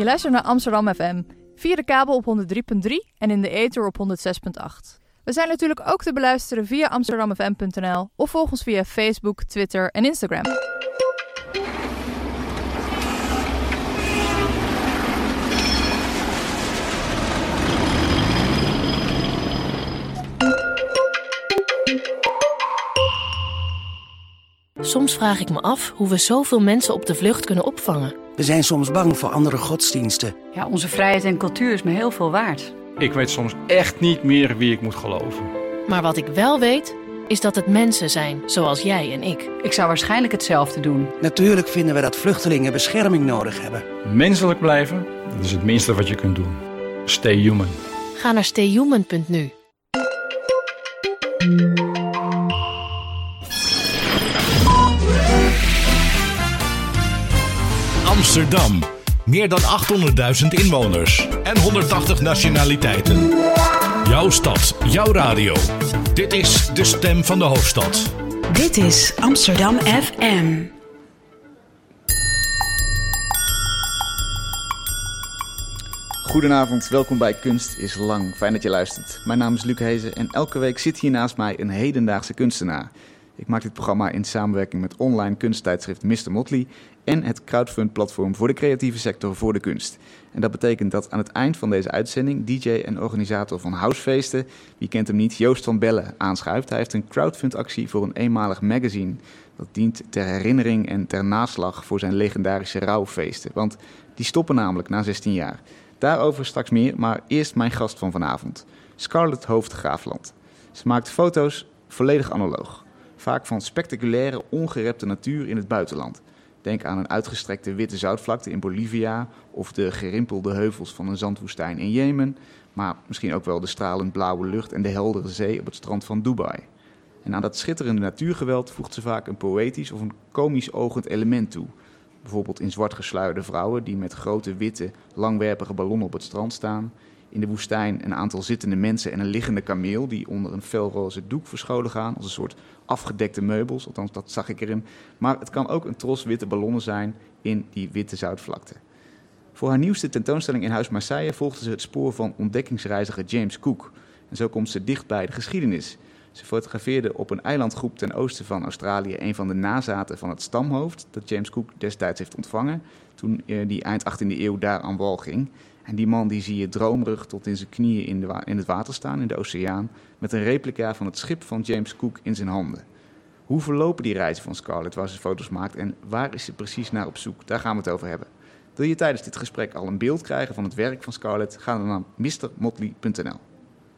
Je luistert naar Amsterdam FM. Via de kabel op 103.3 en in de ether op 106.8. We zijn natuurlijk ook te beluisteren via amsterdamfm.nl of volg ons via Facebook, Twitter en Instagram. Soms vraag ik me af hoe we zoveel mensen op de vlucht kunnen opvangen. We zijn soms bang voor andere godsdiensten. Ja, onze vrijheid en cultuur is me heel veel waard. Ik weet soms echt niet meer wie ik moet geloven. Maar wat ik wel weet, is dat het mensen zijn, zoals jij en ik. Ik zou waarschijnlijk hetzelfde doen. Natuurlijk vinden we dat vluchtelingen bescherming nodig hebben. Menselijk blijven, dat is het minste wat je kunt doen. Stay human. Ga naar stayhuman.nu. Amsterdam. Meer dan 800.000 inwoners en 180 nationaliteiten. Jouw stad, jouw radio. Dit is de stem van de hoofdstad. Dit is Amsterdam FM. Goedenavond, welkom bij Kunst is Lang. Fijn dat je luistert. Mijn naam is Luc Hezen en elke week zit hier naast mij een hedendaagse kunstenaar. Ik maak dit programma in samenwerking met online kunsttijdschrift Mr. Motley en het crowdfund-platform voor de creatieve sector voor de kunst. En dat betekent dat aan het eind van deze uitzending DJ en organisator van Housefeesten, wie kent hem niet, Joost van Bellen, aanschuift. Hij heeft een crowdfund-actie voor een eenmalig magazine. Dat dient ter herinnering en ter naslag voor zijn legendarische rouwfeesten. Want die stoppen namelijk na 16 jaar. Daarover straks meer, maar eerst mijn gast van vanavond, Scarlett Hoofdgraafland. Ze maakt foto's volledig analoog. Vaak van spectaculaire, ongerepte natuur in het buitenland. Denk aan een uitgestrekte witte zoutvlakte in Bolivia of de gerimpelde heuvels van een zandwoestijn in Jemen, maar misschien ook wel de stralend blauwe lucht en de heldere zee op het strand van Dubai. En aan dat schitterende natuurgeweld voegt ze vaak een poëtisch of een komisch ogend element toe. Bijvoorbeeld in zwart gesluierde vrouwen die met grote witte, langwerpige ballonnen op het strand staan. In de woestijn een aantal zittende mensen en een liggende kameel die onder een felroze doek verscholen gaan als een soort afgedekte meubels, althans dat zag ik erin. Maar het kan ook een tros witte ballonnen zijn in die witte zoutvlakte. Voor haar nieuwste tentoonstelling in Huis Marseille volgde ze het spoor van ontdekkingsreiziger James Cook. En zo komt ze dicht bij de geschiedenis. Ze fotografeerde op een eilandgroep ten oosten van Australië een van de nazaten van het stamhoofd dat James Cook destijds heeft ontvangen toen eh, die eind 18e eeuw daar aan wal ging. En die man die zie je droomrug tot in zijn knieën in, de in het water staan, in de oceaan, met een replica van het schip van James Cook in zijn handen. Hoe verlopen die reizen van Scarlett waar ze foto's maakt en waar is ze precies naar op zoek? Daar gaan we het over hebben. Wil je tijdens dit gesprek al een beeld krijgen van het werk van Scarlett? Ga dan naar mrmotley.nl.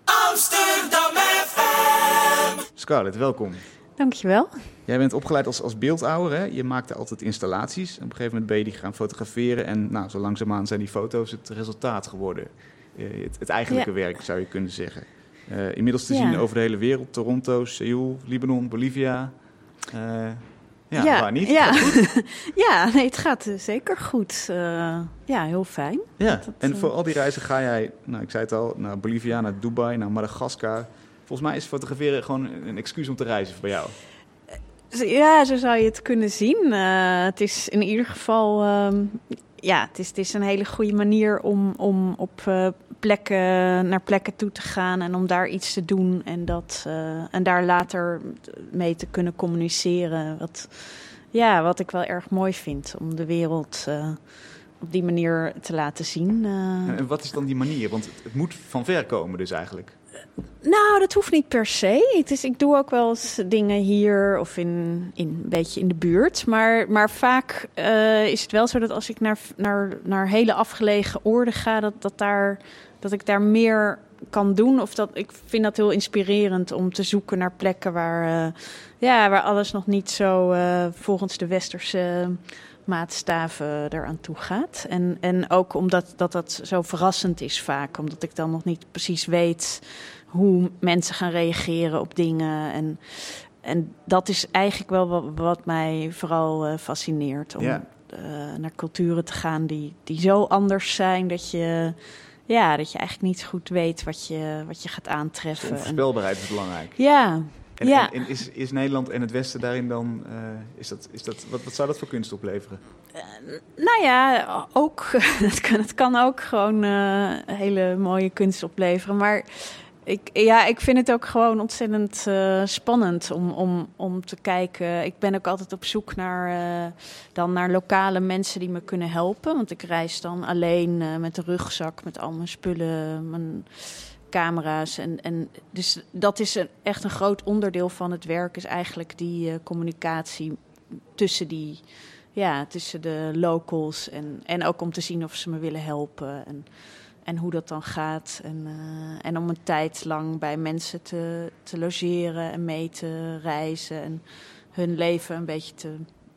Amsterdam FM. Scarlett, welkom. Dankjewel. Jij bent opgeleid als, als beeldhouwer. Hè? Je maakte altijd installaties. Op een gegeven moment ben je die gaan fotograferen. En nou, zo langzaamaan zijn die foto's het resultaat geworden. Uh, het, het, eigenlijke Ja. werk, zou je kunnen zeggen. Uh, inmiddels te Ja. zien over de hele wereld. Toronto, Seoul, Libanon, Bolivia. Uh, ja, ja, waar niet? Ja, ja nee, het gaat eh, zeker goed. Eh, ja, heel fijn. ja. Dat, En eh, voor al die reizen ga jij, nou, ik zei het al, naar Bolivia, naar Dubai, naar Madagaskar. Volgens mij is fotograferen gewoon een excuus om te reizen voor jou. Ja, zo zou je het kunnen zien. Eh, het is in ieder geval. ehm, ja, het is, het is een hele goede manier om, om op eh, plekken, naar plekken toe te gaan en om daar iets te doen en, dat, eh, en daar later mee te kunnen communiceren. Wat, ja, wat ik wel erg mooi vind om de wereld op die manier te laten zien. En, en wat is dan die manier? Want het, het moet van ver komen dus eigenlijk. Nou, dat hoeft niet per se. Het is, ik doe ook wel eens dingen hier of in, in een beetje in de buurt. Maar, maar vaak eh, is het wel zo dat als ik naar, naar, naar hele afgelegen oorden ga, dat, dat, daar, dat ik daar meer kan doen. Of dat ik vind dat heel inspirerend om te zoeken naar plekken waar, eh, ja, waar alles nog niet zo eh, volgens de westerse maatstaven eraan toe gaat. En, en ook omdat dat, dat zo verrassend is vaak. Omdat ik dan nog niet precies weet hoe mensen gaan reageren op dingen. En, en dat is eigenlijk wel wat, wat mij vooral eh, fascineert. Om Ja. eh, naar culturen te gaan die, die zo anders zijn dat je, ja, dat je eigenlijk niet goed weet wat je, wat je gaat aantreffen. En- onvoorspelbaarheid is belangrijk. ja, En, Ja. en, en is, is Nederland en het Westen daarin dan, eh, is dat, is dat, wat, wat zou dat voor kunst opleveren? Nou ja, ook, het, kan, het kan ook gewoon eh, hele mooie kunst opleveren. Maar ik, ja, ik vind het ook gewoon ontzettend eh, spannend om, om, om te kijken. Ik ben ook altijd op zoek naar, eh, dan naar lokale mensen die me kunnen helpen. Want ik reis dan alleen eh, met de rugzak, met al mijn spullen, mijn camera's. En, en dus dat is een, echt een groot onderdeel van het werk, is eigenlijk die eh, communicatie tussen die ja, tussen de locals en, en ook om te zien of ze me willen helpen en, en hoe dat dan gaat. En, eh, en om een tijd lang bij mensen te, te logeren en mee te reizen en hun leven een beetje te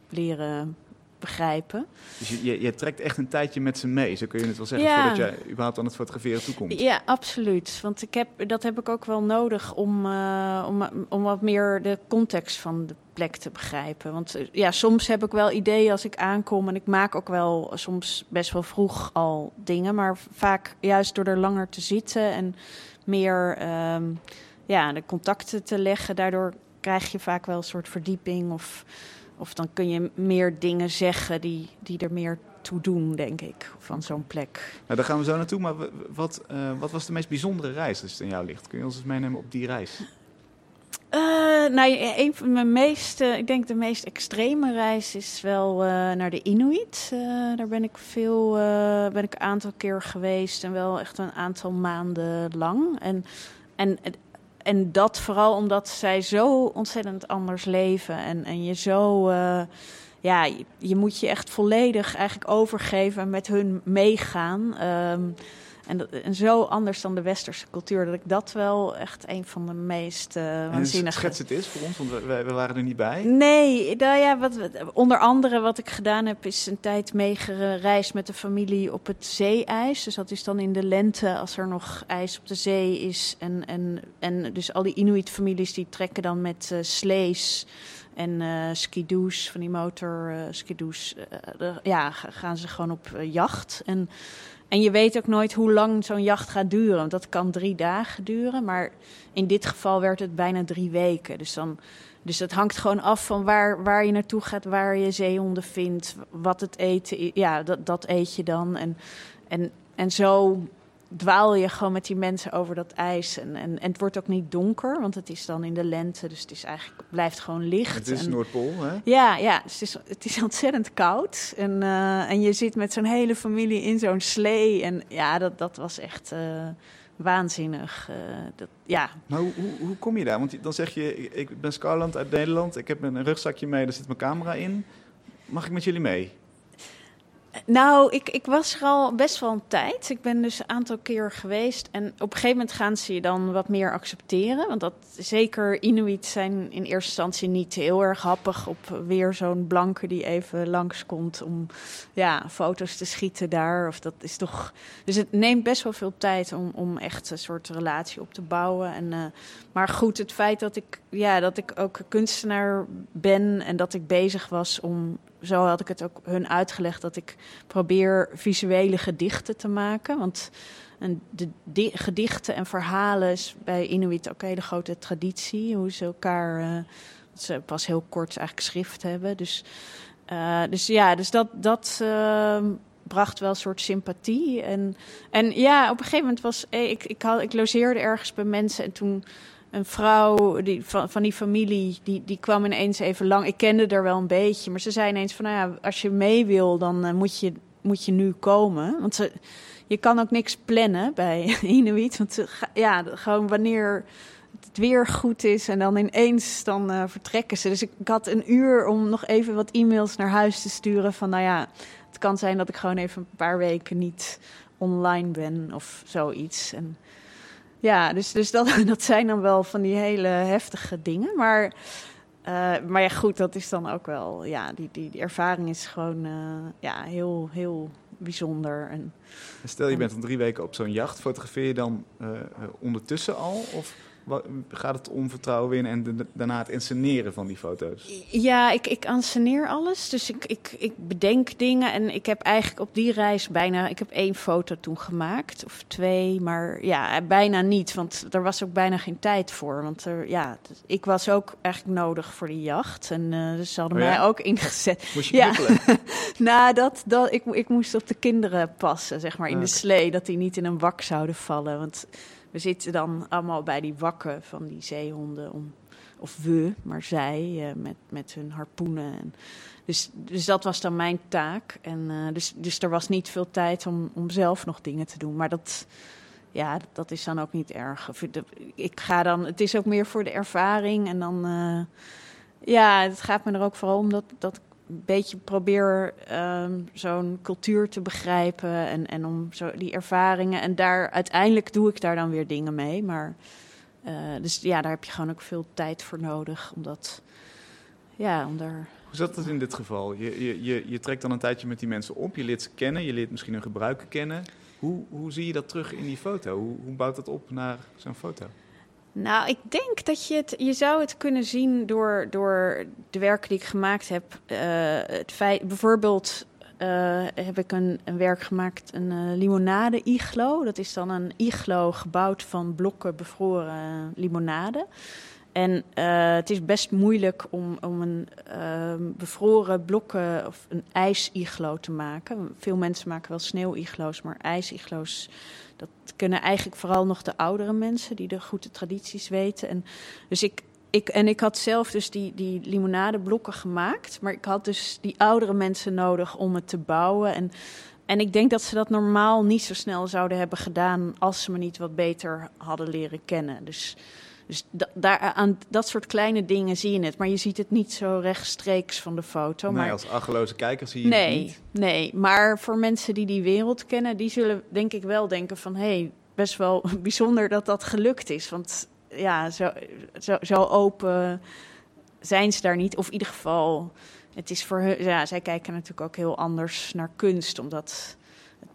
leren begrijpen. Dus je, je, je trekt echt een tijdje met ze mee, zo kun je het wel zeggen, Ja. voordat jij überhaupt aan het fotograferen toekomt. Ja, absoluut. Want ik heb, dat heb ik ook wel nodig om, eh, om, om wat meer de context van de plek te begrijpen. Want eh, ja, soms heb ik wel ideeën als ik aankom en ik maak ook wel soms best wel vroeg al dingen. Maar vaak juist door er langer te zitten en meer ehm, ja, de contacten te leggen, daardoor krijg je vaak wel een soort verdieping of, of dan kun je meer dingen zeggen die, die er meer toe doen, denk ik, van zo'n plek. Nou, daar gaan we zo naartoe, maar wat, eh, wat was de meest bijzondere reis als het aan jou ligt? Kun je ons eens meenemen op die reis? Eh, nou, een van mijn meest, eh, ik denk de meest extreme reis is wel eh, naar de Inuit. Daar ben ik veel, ben ik een aantal keer geweest en wel echt een aantal maanden lang. En, en, en dat vooral omdat zij zo ontzettend anders leven en, en je zo, eh, ja, je, moet je echt volledig eigenlijk overgeven en met hun meegaan. Ehm, en, dat, en zo anders dan de westerse cultuur, dat ik dat wel echt een van de meest En waanzinnige... schets het eens voor ons, want we, we- waren er niet bij. Nee, nou ja, wat, onder andere wat ik gedaan heb, is een tijd meegereisd met de familie op het zeeijs. Dus dat is dan in de lente als er nog ijs op de zee is. En, en, en dus al die Inuit-families die trekken dan met eh slees en eh skidoos, van die motor skidoos. eh, de- ja, ga- gaan ze gewoon op jacht. En, en je weet ook nooit hoe lang zo'n jacht gaat duren. Want dat kan drie dagen duren, maar in dit geval werd het bijna drie weken. Dus dan... Dus dat hangt gewoon af van waar, waar je naartoe gaat, waar je zeehonden vindt, wat het eten is. Ja, dat, dat eet je dan. En, en, en zo dwaal je gewoon met die mensen over dat ijs. En, en, en het wordt ook niet donker, want het is dan in de lente. Dus het is eigenlijk, blijft gewoon licht. Het is En- Noordpool, hè? ja, ja dus het, is, het is ontzettend koud. En, eh, en je zit met zo'n hele familie in zo'n slee. En ja, dat, dat was echt eh, waanzinnig. Eh, dat, ja, Maar hoe, hoe, hoe kom je daar? Want dan zeg je, ik- ik ben Scarland uit Nederland, ik heb een rugzakje mee, daar zit mijn camera in. Mag ik met jullie mee? Nou, ik, ik was er al best wel een tijd. Ik ben dus een aantal keer geweest. En op een gegeven moment gaan ze je dan wat meer accepteren. Want dat zeker Inuit zijn in eerste instantie niet heel erg happig op weer zo'n blanke die even langskomt om ja, foto's te schieten daar. Of dat is toch. Dus het neemt best wel veel tijd om, om echt een soort relatie op te bouwen. En, eh, maar goed, het feit dat ik, ja, dat ik ook kunstenaar ben en dat ik bezig was om zo had ik het ook hun uitgelegd dat ik probeer visuele gedichten te maken. Want een, de di- gedichten en verhalen is bij Inuit ook een hele grote traditie. Hoe ze elkaar, eh, ze pas heel kort eigenlijk schrift hebben. Dus, eh, dus ja, dus dat, dat eh, bracht wel een soort sympathie. En, en ja, op een gegeven moment was eh, ik, ik, had, ik logeerde ergens bij mensen en toen een vrouw die, van, van die familie, die, die kwam ineens even lang. Ik kende er wel een beetje, maar ze zei ineens van, nou ja, als je mee wil, dan eh, moet, je, moet je nu komen. Want ze, je kan ook niks plannen bij Inuit. Want ze, ja, gewoon wanneer het weer goed is en dan ineens dan eh, vertrekken ze. Dus ik, ik had een uur om nog even wat e-mails naar huis te sturen van, nou ja, het kan zijn dat ik gewoon even een paar weken niet online ben of zoiets. En ja, dus, dus dat, dat zijn dan wel van die hele heftige dingen. Maar, eh, maar ja, goed, dat is dan ook wel, ja, die, die, die ervaring is gewoon eh, ja, heel, heel bijzonder. En, Stel je bent dan drie weken op zo'n jacht, fotografeer je dan eh, ondertussen al? Of Gaat het om vertrouwen winnen en de- daarna het insceneren van die foto's? Ja, ik, ik anseneer alles. Dus ik, ik, ik bedenk dingen. En ik heb eigenlijk op die reis bijna... Ik heb één foto toen gemaakt. Of twee. Maar ja, bijna niet. Want er was ook bijna geen tijd voor. Want er, ja, ik was ook eigenlijk nodig voor die jacht. En eh, dus ze hadden Oh ja? mij ook ingezet. Moest je Ja. Nou, dat, dat, ik, ik moest op de kinderen passen, zeg maar, in Ah, de slee. Dat die niet in een wak zouden vallen. Want we zitten dan allemaal bij die wakken van die zeehonden. Om, of we, maar zij, eh, met, met hun harpoenen. En, dus, dus dat was dan mijn taak. En, eh, dus, dus er was niet veel tijd om, om zelf nog dingen te doen. Maar dat, ja, dat is dan ook niet erg. Ik ga dan, het is ook meer voor de ervaring. En dan, eh, ja, het gaat me er ook vooral om dat, dat beetje probeer ehm, zo'n cultuur te begrijpen. En, en om zo die ervaringen. En daar uiteindelijk doe ik daar dan weer dingen mee. Maar eh, dus ja, daar heb je gewoon ook veel tijd voor nodig. Omdat, ja, om daar. Hoe zat het in dit geval? Je, je, je, je trekt dan een tijdje met die mensen op, je leert ze kennen, je leert misschien hun gebruiken kennen. Hoe, hoe zie je dat terug in die foto? Hoe, hoe bouwt dat op naar zo'n foto? Nou, ik denk dat je het, je zou het kunnen zien door, door de werken die ik gemaakt heb. Eh, het bijvoorbeeld eh, heb ik een, een werk gemaakt, een eh, limonade-iglo. Dat is dan een iglo gebouwd van blokken bevroren limonade. En het is best moeilijk om, om een ehm, bevroren blokken of een ijsiglo te maken. Veel mensen maken wel sneeuwiglo's, maar ijsiglo's dat kunnen eigenlijk vooral nog de oudere mensen die de goede tradities weten. En, dus ik, ik, en ik had zelf dus die, die limonadeblokken gemaakt. Maar ik had dus die oudere mensen nodig om het te bouwen. En, en ik denk dat ze dat normaal niet zo snel zouden hebben gedaan als ze me niet wat beter hadden leren kennen. Dus, dus da- daar, aan dat soort kleine dingen zie je het. Maar je ziet het niet zo rechtstreeks van de foto. nee, maar als achteloze kijker zie je het niet. nee. Maar voor mensen die die wereld kennen, die zullen denk ik wel denken van... hé, hey, best wel bijzonder dat dat gelukt is. Want ja, zo, zo, zo open zijn ze daar niet. Of in ieder geval, het is voor hun... Ja, zij kijken natuurlijk ook heel anders naar kunst. Omdat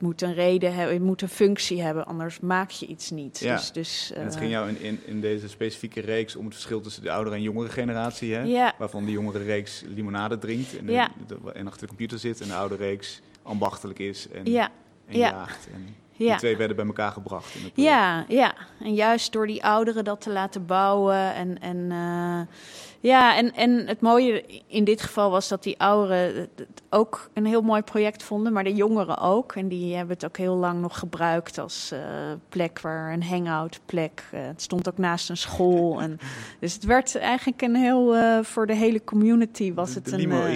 moet een reden hebben, het moet een functie hebben. Anders maak je iets niet. Ja. Dus, dus, En het eh, ging jou in, in, in deze specifieke reeks om het verschil tussen de oudere en jongere generatie. Hè? Ja. Waarvan de jongere reeks limonade drinkt en, de- Ja. de- en achter de computer zit. En de oude reeks ambachtelijk is en, Ja, en ja. jaagt. En ja. die twee werden bij elkaar gebracht. In het. Ja, ja. En juist door die ouderen dat te laten bouwen. En, en, eh, ja, en, en het mooie in dit geval was dat die ouderen het- ook een heel mooi project vonden, maar de jongeren ook. En die hebben het ook heel lang nog gebruikt als eh, plek waar een hangout plek. Eh, het stond ook naast een school. En, dus het werd eigenlijk een heel, eh, voor de hele community was het de een... limo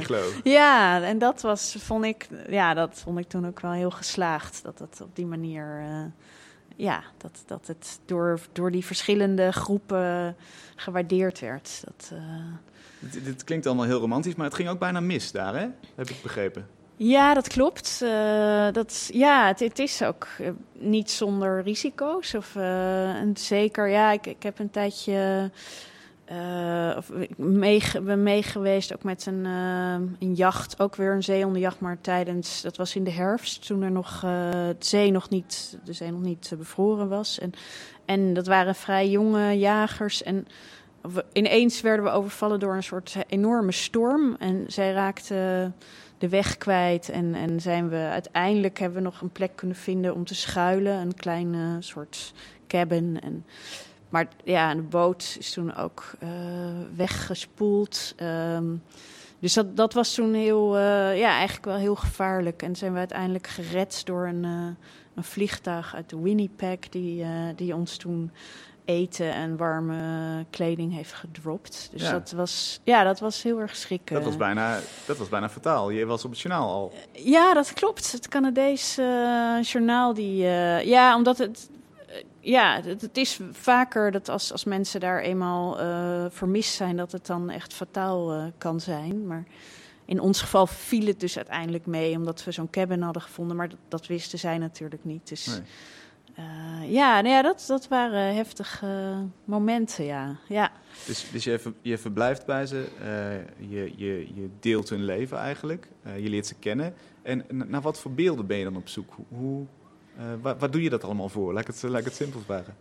ja, en dat was, vond ik, ja, dat vond ik toen ook wel heel geslaagd. Dat het op die manier, ja, dat, dat het door, door die verschillende groepen gewaardeerd werd. Dat, eh, Dit, dit klinkt allemaal heel romantisch, maar het ging ook bijna mis daar, hè? Heb ik begrepen. ja, dat klopt. Eh, dat, ja, het, het is ook eh, niet zonder risico's. Of, en zeker, ja, ik, ik heb een tijdje eh, ik mee, ben meegeweest ook met een, eh, een jacht. Ook weer een zeehondenjacht, maar tijdens, dat was in de herfst. Toen er nog, eh, het zee nog niet, de zee nog niet eh, bevroren was. En, en dat waren vrij jonge jagers. En ineens werden we overvallen door een soort enorme storm. En zij raakten de weg kwijt. En, en zijn we uiteindelijk hebben we nog een plek kunnen vinden om te schuilen. Een kleine soort cabin. En, maar ja, de boot is toen ook eh, weggespoeld. Ehm, dus dat, dat was toen heel, eh, ja, eigenlijk wel heel gevaarlijk. En zijn we uiteindelijk gered door een, eh, een vliegtuig uit de Winnipeg, die, die ons toen eten en warme kleding heeft gedropt. Dus Ja. dat was, ja, dat was heel erg schrikken. Dat was, bijna, dat was bijna fataal. Je was op het journaal al. Ja, dat klopt. Het Canadees journaal, die, ja, omdat het, ja, het, het is vaker dat als, als mensen daar eenmaal eh, vermist zijn, dat het dan echt fataal eh, kan zijn. Maar in ons geval viel het dus uiteindelijk mee, omdat we zo'n cabin hadden gevonden, maar dat, dat wisten zij natuurlijk niet. Dus Nee. eh, ja, nou ja dat, dat waren heftige momenten, ja. ja. Dus, dus je, je verblijft bij ze, je, je, je deelt hun leven eigenlijk, je leert ze kennen. En naar wat voor beelden ben je dan op zoek? Hoe, hoe, eh, waar, doe je dat allemaal voor? Laat ik het, simpel vragen.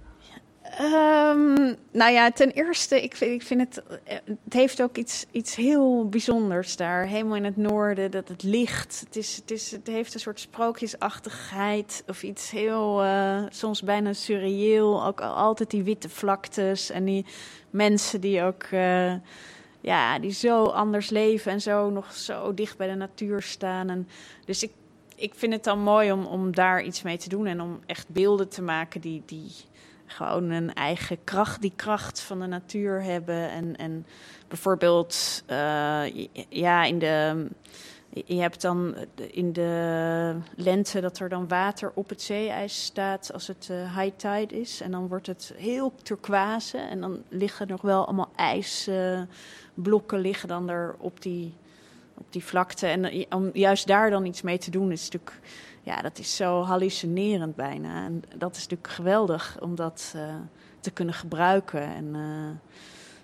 Ehm, nou ja, ten eerste, ik vind, ik vind het. eh, Het heeft ook iets, iets heel bijzonders daar. Helemaal in het noorden, dat het licht. Het, is, het, is, het heeft een soort sprookjesachtigheid. Of iets heel. eh, soms bijna surreëel. Ook al- altijd die witte vlaktes. En die mensen die ook. ja, die zo anders leven. En zo nog zo dicht bij de natuur staan. En, dus ik, ik vind het dan mooi om, om daar iets mee te doen. En om echt beelden te maken die. die gewoon een eigen kracht, die kracht van de natuur hebben. En, en bijvoorbeeld, eh, ja, in de. Je hebt dan in de lente dat er dan water op het zeeijs staat als het eh, high tide is. En dan wordt het heel turquoise. En dan liggen nog wel allemaal ijsblokken liggen dan er op die, op die vlakte. En eh, om juist daar dan iets mee te doen is natuurlijk ja, dat is zo hallucinerend bijna. En dat is natuurlijk geweldig om dat eh, te kunnen gebruiken. En, eh,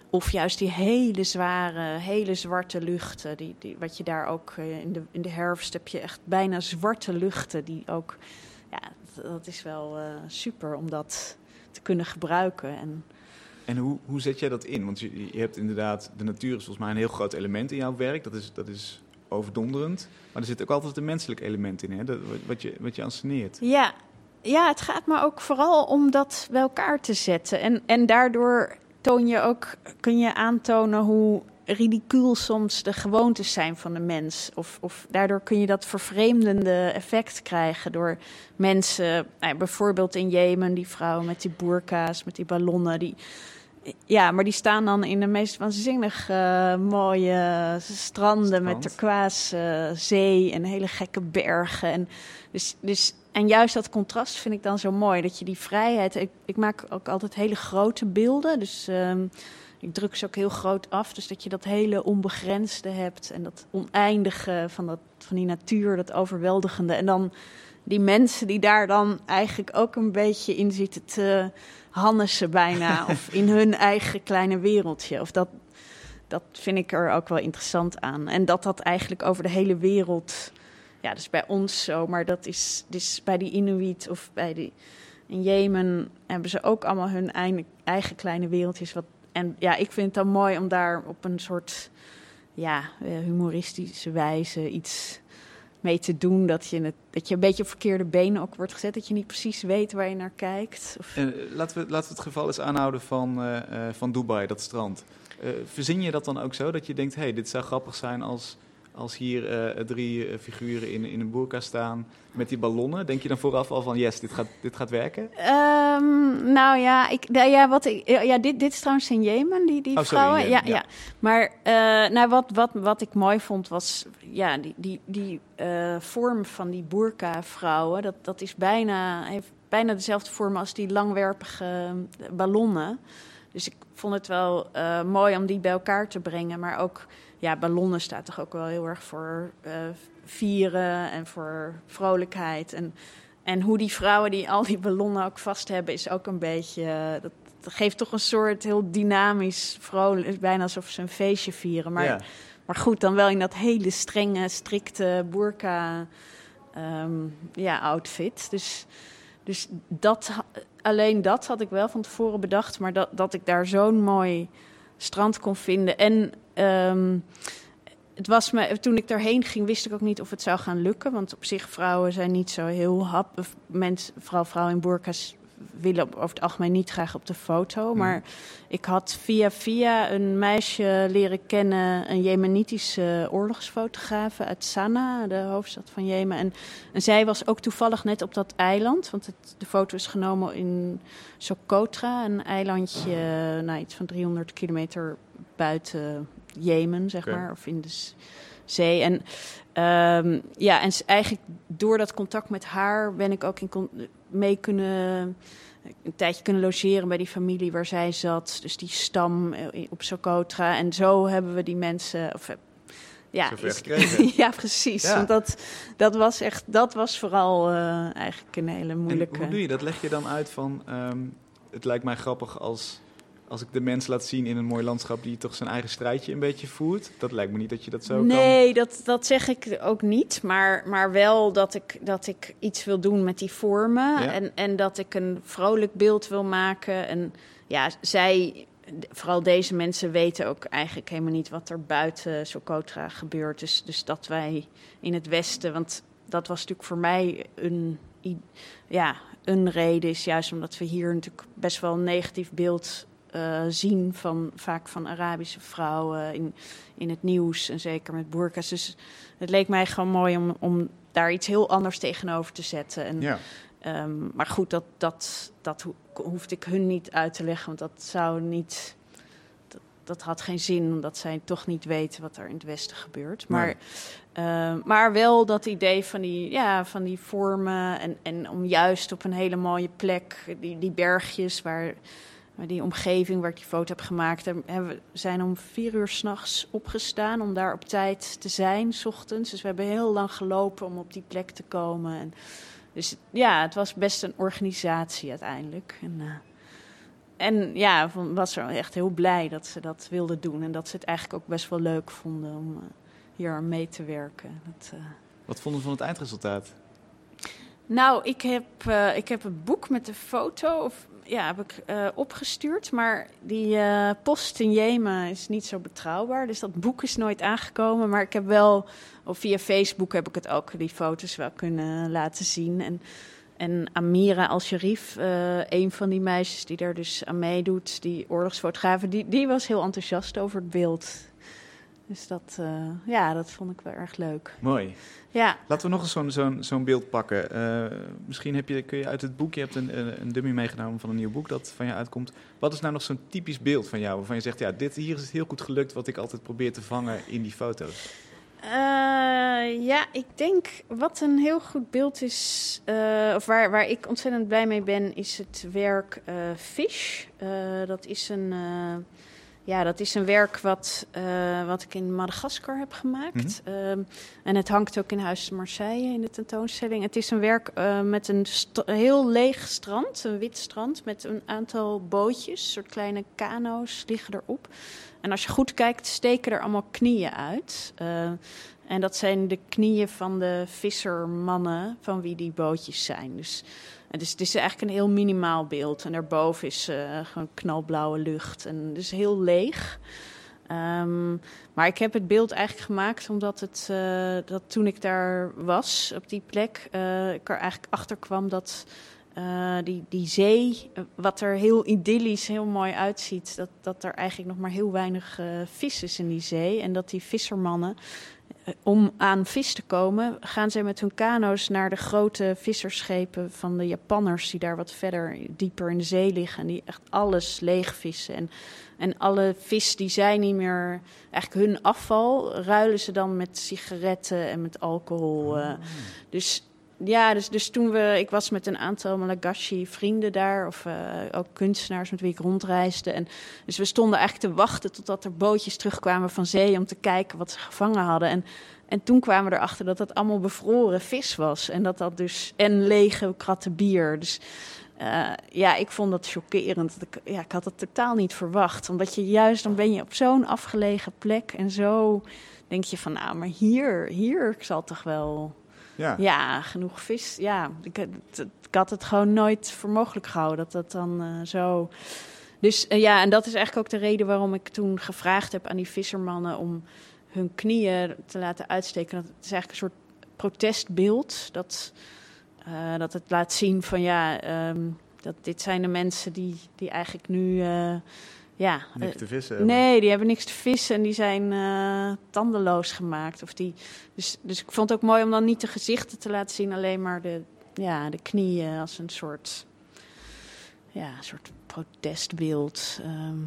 of juist die hele zware, hele zwarte luchten. Die, die, wat je daar ook in, de, in de herfst heb je echt bijna zwarte luchten. Die ook, ja, dat, is wel super om dat te kunnen gebruiken. En, En hoe, hoe zet jij dat in? Want je, je hebt inderdaad, de natuur is volgens mij een heel groot element in jouw werk. Dat is, dat is overdonderend. Maar er zit ook altijd een menselijk element in, hè? Dat, wat, je, wat je anseneert. Ja, ja, het gaat me ook vooral om dat bij elkaar te zetten. En, en daardoor toon je ook, kun je aantonen hoe ridicuul soms de gewoontes zijn van de mens. Of, of daardoor kun je dat vervreemdende effect krijgen door mensen, nou, bijvoorbeeld in Jemen, die vrouwen met die boerka's, met die ballonnen, die. Ja, maar die staan dan in de meest waanzinnig eh, mooie stranden met turquoise eh, zee en hele gekke bergen. En, dus, dus, en juist dat contrast vind ik dan zo mooi. Dat je die vrijheid. Ik, ik maak ook altijd hele grote beelden. Dus ehm, ik druk ze ook heel groot af. Dus dat je dat hele onbegrensde hebt. En dat oneindige van, dat, van die natuur, dat overweldigende. En dan die mensen die daar dan eigenlijk ook een beetje in zitten te hannessen bijna. of in hun eigen kleine wereldje. Of dat, dat vind ik er ook wel interessant aan. En dat dat eigenlijk over de hele wereld... Ja, dus bij ons zo, maar dat is dus bij die Inuit of bij die... In Jemen hebben ze ook allemaal hun eigen, eigen kleine wereldjes. Wat, en ja, ik vind het dan mooi om daar op een soort ja, eh, humoristische wijze iets mee te doen. Dat je, het, dat je een beetje op verkeerde benen ook wordt gezet. Dat je niet precies weet waar je naar kijkt. Of, eh, laten, we, laten we het geval eens aanhouden van, eh, eh, van Dubai, dat strand. Verzin je dat dan ook zo? Dat je denkt, hey, dit zou grappig zijn als, als hier eh, drie eh, figuren in, in een boerka staan met die ballonnen. Denk je dan vooraf al van, yes, dit gaat, dit gaat werken? Ehm, nou ja, ik, nou ja, wat ik, ja, dit, dit is trouwens in Jemen, die, die Oh, vrouwen. Jemen, ja, ja. ja. Maar eh, nou, wat, wat, wat ik mooi vond was, ja, die, die, die vorm van die burka-vrouwen, dat, dat is bijna, heeft bijna dezelfde vorm als die langwerpige ballonnen. Dus ik vond het wel mooi om die bij elkaar te brengen. Maar ook, ja, ballonnen staat toch ook wel heel erg voor eh, vieren en voor vrolijkheid. En, en hoe die vrouwen die al die ballonnen ook vast hebben, is ook een beetje. eh, dat, dat geeft toch een soort heel dynamisch, vrolijk. Het is bijna alsof ze een feestje vieren. Maar, ja. maar goed, dan wel in dat hele strenge, strikte burka ehm, ja, outfit. Dus, dus dat, alleen dat had ik wel van tevoren bedacht. Maar dat, dat ik daar zo'n mooi strand kon vinden. En ehm, het was me, toen ik daarheen ging, wist ik ook niet of het zou gaan lukken. Want op zich, vrouwen zijn niet zo heel hap. vooral vrouwen in burka's willen op- over het algemeen niet graag op de foto. Maar ik had via via een meisje leren kennen, een Jemenitische oorlogsfotograaf uit Sanaa, de hoofdstad van Jemen. En, en zij was ook toevallig net op dat eiland, want het, de foto is genomen in Socotra, een eilandje, nou, iets van 300 kilometer buiten Jemen, zeg maar, of in de zee. En ehm, ja, en eigenlijk door dat contact met haar ben ik ook in mee kunnen een tijdje kunnen logeren bij die familie waar zij zat. Dus die stam eh, op Socotra. En zo hebben we die mensen. Of, eh, ja, is- ja, precies. Ja. Want dat, dat was echt, dat was vooral eh, eigenlijk een hele En moeilijke. hoe doe je dat? Leg je dan uit van, ehm, het lijkt mij grappig als, als ik de mens laat zien in een mooi landschap die toch zijn eigen strijdje een beetje voert. Dat lijkt me niet dat je dat zo kan. Nee, dat, dat zeg ik ook niet. Maar, maar wel dat ik, dat ik iets wil doen met die vormen. Ja. En, en dat ik een vrolijk beeld wil maken. En ja, zij, vooral deze mensen, weten ook eigenlijk helemaal niet wat er buiten Socotra gebeurt. Dus, dus dat wij in het Westen, want dat was natuurlijk voor mij een, ja, een reden, is juist omdat we hier natuurlijk best wel een negatief beeld eh, zien van vaak van Arabische vrouwen in, in het nieuws en zeker met burka's. Dus het leek mij gewoon mooi om, om daar iets heel anders tegenover te zetten. En, Ja. ehm, maar goed, dat, dat, dat ho- hoefde ik hun niet uit te leggen, want dat zou niet. Dat, dat had geen zin, omdat zij toch niet weten wat er in het Westen gebeurt. Maar, Nee. ehm, maar wel dat idee van die, ja, van die vormen. En, en om juist op een hele mooie plek, die, die bergjes waar. Maar die omgeving waar ik die foto heb gemaakt, we zijn om vier uur s'nachts opgestaan om daar op tijd te zijn, s ochtends. Dus we hebben heel lang gelopen om op die plek te komen. En dus ja, het was best een organisatie uiteindelijk. En, eh, en ja, van- was er echt heel blij dat ze dat wilden doen. En dat ze het eigenlijk ook best wel leuk vonden om eh, hier aan mee te werken. Dat, eh, Wat vonden we van het eindresultaat? nou, ik heb, eh, ik heb een boek met de foto of, ja, heb ik, eh, opgestuurd. Maar die eh, post in Jemen is niet zo betrouwbaar. Dus dat boek is nooit aangekomen. Maar ik heb wel, of via Facebook heb ik het ook, die foto's wel kunnen laten zien. En, en Amira Al-Sharif, eh, een van die meisjes die daar dus aan meedoet, die oorlogsfotografen, die, die was heel enthousiast over het beeld. Dus dat, eh, ja, dat vond ik wel erg leuk. Mooi. Ja. Laten we nog eens zo'n zo'n zo'n beeld pakken. Eh, misschien heb je, kun je uit het boek, je hebt een, een dummy meegenomen van een nieuw boek dat van je uitkomt. Wat is nou nog zo'n typisch beeld van jou waarvan je zegt, ja, dit hier is het heel goed gelukt wat ik altijd probeer te vangen in die foto's? Eh, ja, ik denk wat een heel goed beeld is, of waar, waar ik ontzettend blij mee ben, is het werk Fish. Dat is een. Ja, dat is een werk wat, eh, wat ik in Madagaskar heb gemaakt. Ehm, en het hangt ook in Huis Marseille in de tentoonstelling. Het is een werk eh, met een heel leeg strand, een wit strand, met een aantal bootjes, soort kleine kano's liggen erop. En als je goed kijkt, steken er allemaal knieën uit. Eh, en dat zijn de knieën van de vissermannen van wie die bootjes zijn. Dus het is, het is eigenlijk een heel minimaal beeld. En daarboven is eh, gewoon knalblauwe lucht. En dus heel leeg. Ehm, maar ik heb het beeld eigenlijk gemaakt omdat het, eh, dat toen ik daar was, op die plek, eh, ik er eigenlijk achter kwam dat die, die zee, wat er heel idyllisch, heel mooi uitziet, dat, dat er eigenlijk nog maar heel weinig vis is in die zee. En dat die vissermannen, om aan vis te komen, gaan zij met hun kano's naar de grote visserschepen van de Japanners, die daar wat verder dieper in de zee liggen. En die echt alles leegvissen. En, en alle vis die zij niet meer, eigenlijk hun afval, ruilen ze dan met sigaretten en met alcohol. eh. Dus ja, dus, dus toen we, ik was met een aantal Malagashi vrienden daar, of eh, ook kunstenaars met wie ik rondreisde. En dus we stonden eigenlijk te wachten totdat er bootjes terugkwamen van zee om te kijken wat ze gevangen hadden. En, en toen kwamen we erachter dat dat allemaal bevroren vis was. En dat dat dus, en lege kratten bier. Dus eh, ja, ik vond dat chockerend. Ja, ik had het totaal niet verwacht. Omdat je juist, dan ben je op zo'n afgelegen plek en zo denk je van, nou, maar hier, hier zal toch wel... Ja. Ja, genoeg vis. Ja, ik, had het gewoon nooit voor mogelijk gehouden dat dat dan eh, zo. Dus eh, ja, en dat is eigenlijk ook de reden waarom ik toen gevraagd heb aan die vissermannen om hun knieën te laten uitsteken. Dat het is eigenlijk een soort protestbeeld. Dat, eh, dat het laat zien van ja, ehm, dat dit zijn de mensen die, die eigenlijk nu. Ja, Niks eh, te vissen hebben. Nee, die hebben niks te vissen en die zijn eh, tandeloos gemaakt. Of die, dus, dus ik vond het ook mooi om dan niet de gezichten te laten zien, alleen maar de, ja, de knieën als een soort, ja, een soort protestbeeld. Ehm,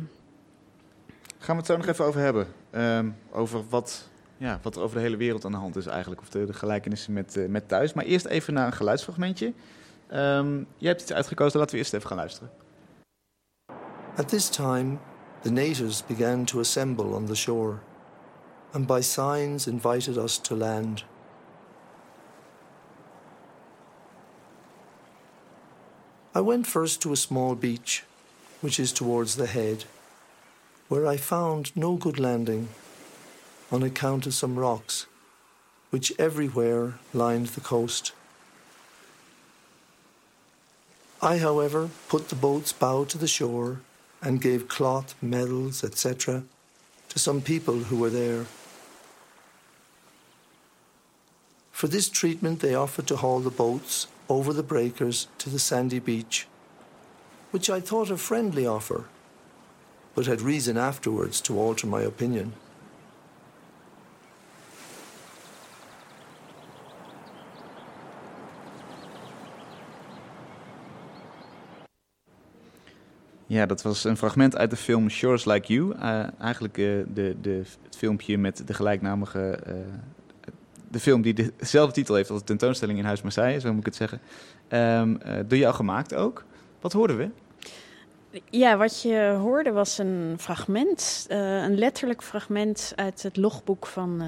Gaan we het zo nog even over hebben. Ehm, over wat, ja, wat er over de hele wereld aan de hand is eigenlijk. Of de, de gelijkenissen met, eh, met thuis. Maar eerst even naar een geluidsfragmentje. Ehm, jij hebt iets uitgekozen, laten we eerst even gaan luisteren. At this time, the natives began to assemble on the shore, and by signs invited us to land. I went first to a small beach, which is towards the head. where I found no good landing on account of some rocks, which everywhere lined the coast. I, however, put the boat's bow to the shore and gave cloth, medals, etc., to some people who were there. For this treatment, they offered to haul the boats over the breakers to the sandy beach, which I thought a friendly offer, but had reason afterwards to alter my opinion. Ja, dat was een fragment uit de film Shores Like You. Uh, eigenlijk uh, de, de, het filmpje met de gelijknamige. Uh, de film die dezelfde titel heeft als de tentoonstelling in Huis Marseille, zo moet ik het zeggen. Um, door jou gemaakt ook. Wat hoorden we? Ja, wat je hoorde was een fragment, een letterlijk fragment uit het logboek van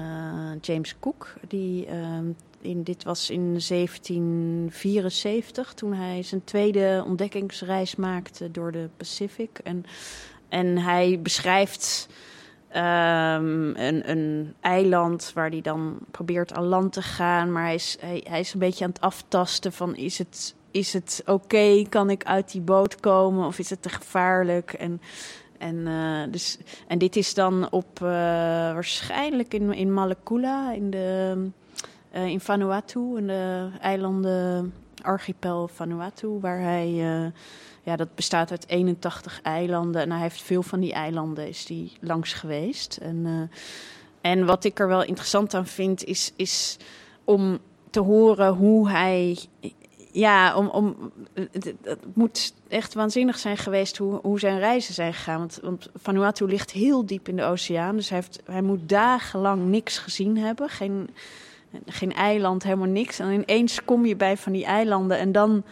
James Cook. Die ehm, in, dit was in 1774, toen hij zijn tweede ontdekkingsreis maakte door de Pacific. En, en hij beschrijft um, een, een, eiland waar hij dan probeert aan land te gaan. Maar hij is, hij, hij is een beetje aan het aftasten van is het, is het oké, kan ik uit die boot komen of is het te gevaarlijk? En, en, uh, dus, en dit is dan op uh, waarschijnlijk in, in Malekula, in de uh, in Vanuatu, in de eilanden archipel Vanuatu, waar hij, ja, dat bestaat uit 81 eilanden. En hij heeft veel van die eilanden is die langs geweest. En, en wat ik er wel interessant aan vind, is, is om te horen hoe hij. Ja, om, om, het, het, moet echt waanzinnig zijn geweest hoe, hoe zijn reizen zijn gegaan. Want, want Vanuatu ligt heel diep in de oceaan. Dus hij, heeft, hij moet dagenlang niks gezien hebben. Geen, geen eiland, helemaal niks. En ineens kom je bij van die eilanden en dan,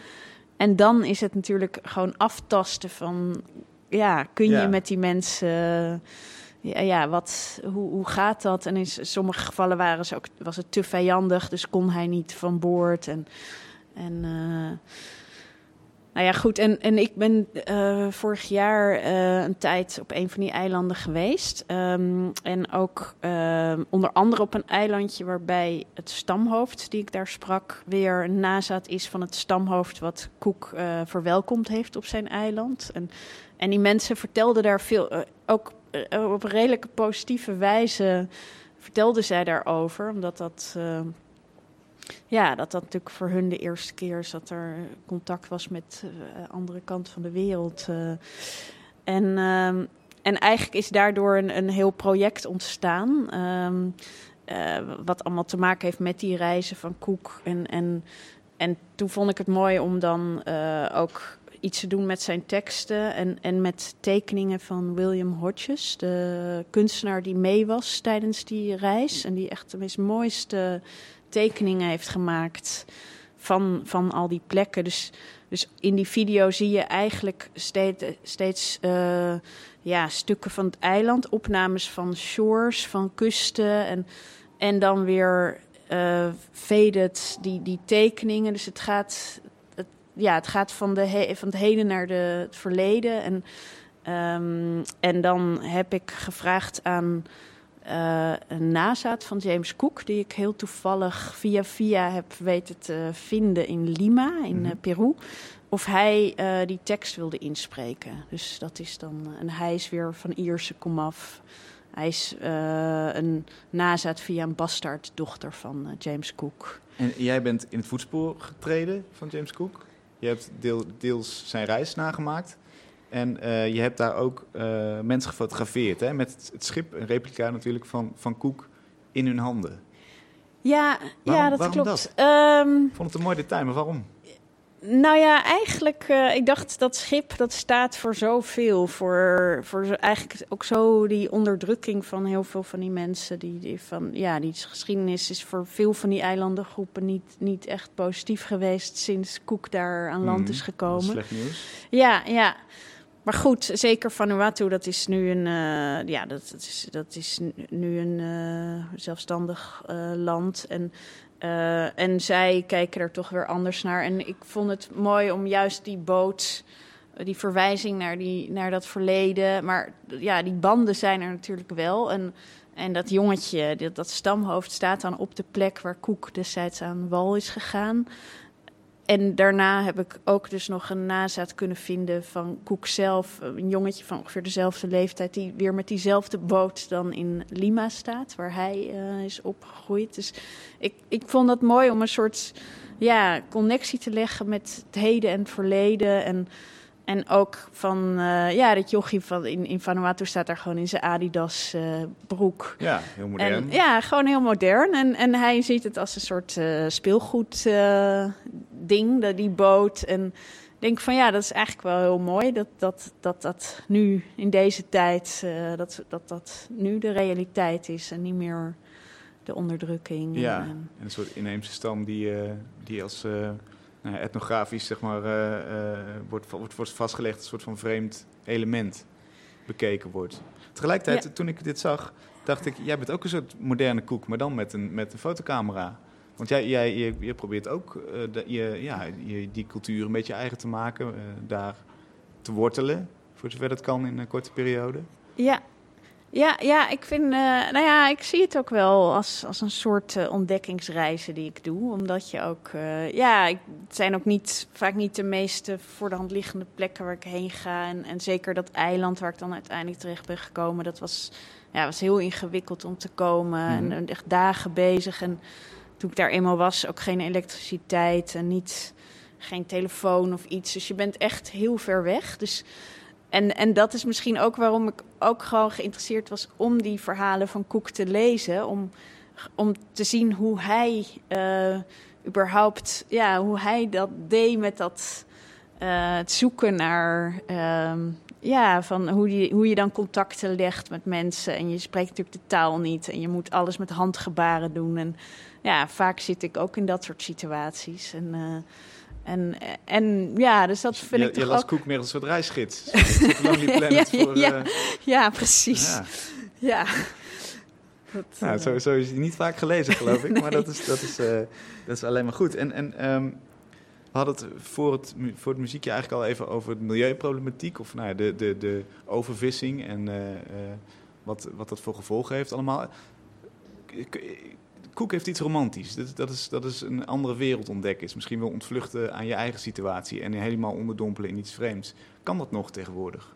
en dan is het natuurlijk gewoon aftasten van, ja, kun je met die mensen, ja, ja wat, hoe, hoe gaat dat? En in sommige gevallen waren ze ook, was het te vijandig, dus kon hij niet van boord. En, en uh, nou ja, goed. En, en ik ben uh, vorig jaar uh, een tijd op een van die eilanden geweest. Um, en ook uh, onder andere op een eilandje waarbij het stamhoofd die ik daar sprak... weer een nazaat is van het stamhoofd wat Cook verwelkomd heeft op zijn eiland. En, en die mensen vertelden daar veel, ook op een redelijke positieve wijze... vertelden zij daarover, omdat dat ja, dat dat natuurlijk voor hun de eerste keer is dat er contact was met de uh, andere kant van de wereld. Uh, en, uh, en eigenlijk is daardoor een, een heel project ontstaan. Um, wat allemaal te maken heeft met die reizen van Koek. En, en, en toen vond ik het mooi om dan ook iets te doen met zijn teksten en, en met tekeningen van William Hodges, de kunstenaar die mee was tijdens die reis. En die echt de meest mooiste tekeningen heeft gemaakt van, van al die plekken. Dus, dus in die video zie je eigenlijk steeds, steeds uh, ja, stukken van het eiland, opnames van shores, van kusten en, en dan weer uh, faded die, die tekeningen. Dus het gaat, het, ja, het gaat van, de van het heden naar de, het verleden. En, um, en dan heb ik gevraagd aan uh, een nazaat van James Cook, die ik heel toevallig via via heb weten te vinden in Lima, in mm -hmm. Peru. Of hij uh, die tekst wilde inspreken. Dus dat is dan. En hij is weer van Ierse komaf. Hij is uh, een nazaat via een bastaarddochter van James Cook. En jij bent in het voetspoor getreden van James Cook. Je hebt deel, deels zijn reis nagemaakt. En uh, je hebt daar ook uh, mensen gefotografeerd hè? met het, het, schip, een replica natuurlijk van, van Koek, in hun handen. Ja, waarom, ja dat waarom klopt. Dat? Um, Ik vond het een mooi detail, maar waarom? Nou ja, eigenlijk, uh, ik dacht dat schip dat staat voor zoveel. Voor, voor eigenlijk ook zo die onderdrukking van heel veel van die mensen. Die, die van, ja, die geschiedenis is voor veel van die eilandengroepen niet, niet echt positief geweest sinds Koek daar aan land Mm, is gekomen. Slecht nieuws. Ja, ja. Maar goed, zeker Vanuatu, dat is nu een, uh, ja, dat, is, dat is nu een uh, zelfstandig uh, land. En, en zij kijken er toch weer anders naar. En ik vond het mooi om juist die boot die verwijzing naar, die, naar dat verleden. Maar ja, die banden zijn er natuurlijk wel. En, en dat jongetje, dat, dat stamhoofd, staat dan op de plek waar Koek destijds aan wal is gegaan. En daarna heb ik ook dus nog een nazaat kunnen vinden van Koek zelf. Een jongetje van ongeveer dezelfde leeftijd, die weer met diezelfde boot dan in Lima staat, waar hij uh, is opgegroeid. Dus ik, ik vond dat mooi om een soort ja, connectie te leggen met het heden en het verleden. En en ook van, uh, ja, dat jochie van in, in Vanuatu staat daar gewoon in zijn Adidas uh, broek. Ja, heel modern. En, ja, gewoon heel modern. En, en hij ziet het als een soort uh, speelgoed ding, die boot. En ik denk van ja, dat is eigenlijk wel heel mooi dat dat, dat, dat nu in deze tijd, dat, dat dat nu de realiteit is en niet meer de onderdrukking. Ja, en, en een soort inheemse stam die, die als nou, etnografisch zeg maar, uh, uh, wordt, wordt, wordt vastgelegd, een soort van vreemd element bekeken wordt. Tegelijkertijd, ja. toen ik dit zag, dacht ik, jij bent ook een soort moderne koek, maar dan met een, met een fotocamera. Want jij, jij je, je probeert ook uh, de, je, ja, je, die cultuur een beetje eigen te maken, daar te wortelen, voor zover dat kan in een korte periode. Ja, ja, ja, ik vind, uh, nou ja, ik zie het ook wel als, als een soort uh, ontdekkingsreizen die ik doe. Omdat je ook, uh, ja, ik, het zijn ook niet, vaak niet de meeste voor de hand liggende plekken waar ik heen ga. En, en zeker dat eiland waar ik dan uiteindelijk terecht ben gekomen, dat was, ja, was heel ingewikkeld om te komen. Mm -hmm. En echt dagen bezig. En toen ik daar eenmaal was, ook geen elektriciteit en niet, geen telefoon of iets. Dus je bent echt heel ver weg. Dus en, en dat is misschien ook waarom ik ook gewoon geïnteresseerd was om die verhalen van Koek te lezen. Om, om te zien hoe hij uh, überhaupt, ja, hoe hij dat deed met dat uh, het zoeken naar, uh, ja, van hoe, die, hoe je dan contacten legt met mensen. En je spreekt natuurlijk de taal niet en je moet alles met handgebaren doen. En ja, vaak zit ik ook in dat soort situaties. En uh, en, en ja, dus dat vind je, ik toch Je las ook... Koek meer als een soort reisgids. Lonely Planet ja, voor... ja, uh... ja, precies. Ja. Ja. Dat, nou, zo, zo is hij niet vaak gelezen, geloof ik. Maar dat is, dat is, uh, dat is alleen maar goed. En, en um, we hadden het voor, het voor het muziekje eigenlijk al even over de milieuproblematiek. Of nou ja, de, de, de overvissing en uh, wat, wat dat voor gevolgen heeft allemaal. Koek heeft iets romantisch. Dat, dat, is, dat is een andere wereld ontdekken. Is misschien wel ontvluchten aan je eigen situatie en helemaal onderdompelen in iets vreemds. Kan dat nog tegenwoordig?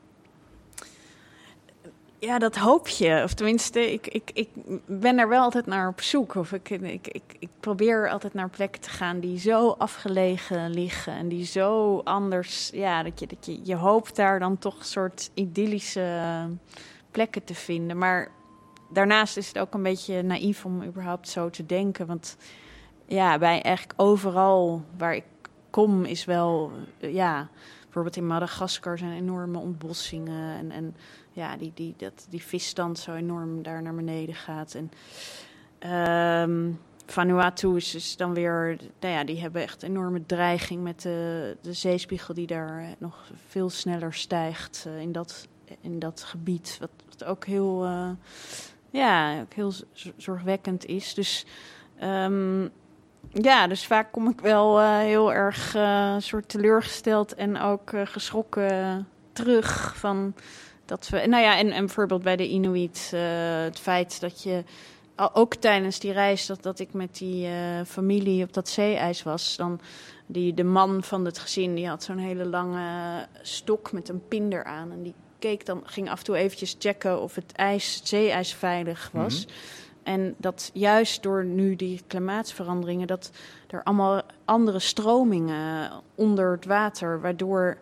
Ja, dat hoop je. Of tenminste, ik, ik, ik ben er wel altijd naar op zoek. Of ik, ik, ik, ik probeer altijd naar plekken te gaan die zo afgelegen liggen. En die zo anders. Ja, dat je, dat je, je hoopt daar dan toch soort idyllische plekken te vinden. Maar daarnaast is het ook een beetje naïef om überhaupt zo te denken. Want ja, bij eigenlijk overal waar ik kom is wel, ja, bijvoorbeeld in Madagaskar zijn enorme ontbossingen. En, en ja, die, die, dat, die visstand zo enorm daar naar beneden gaat. En um, Vanuatu is dan weer, nou ja, die hebben echt enorme dreiging met de, de zeespiegel die daar nog veel sneller stijgt uh, in, dat, in dat gebied. Wat, ook heel, uh, ja, ook heel zorgwekkend is. Dus um, ja, dus vaak kom ik wel uh, heel erg uh, soort teleurgesteld en ook uh, geschrokken terug van dat we. Nou ja, en, en bijvoorbeeld bij de Inuit, het feit dat je ook tijdens die reis dat, dat ik met die familie op dat zeeijs was, dan die de man van het gezin die had zo'n hele lange stok met een pinder aan en die keek dan ging af en toe eventjes checken of het ijs, het zeeijs veilig was. Mm -hmm. En dat juist door nu die klimaatsveranderingen, dat er allemaal andere stromingen onder het water, waardoor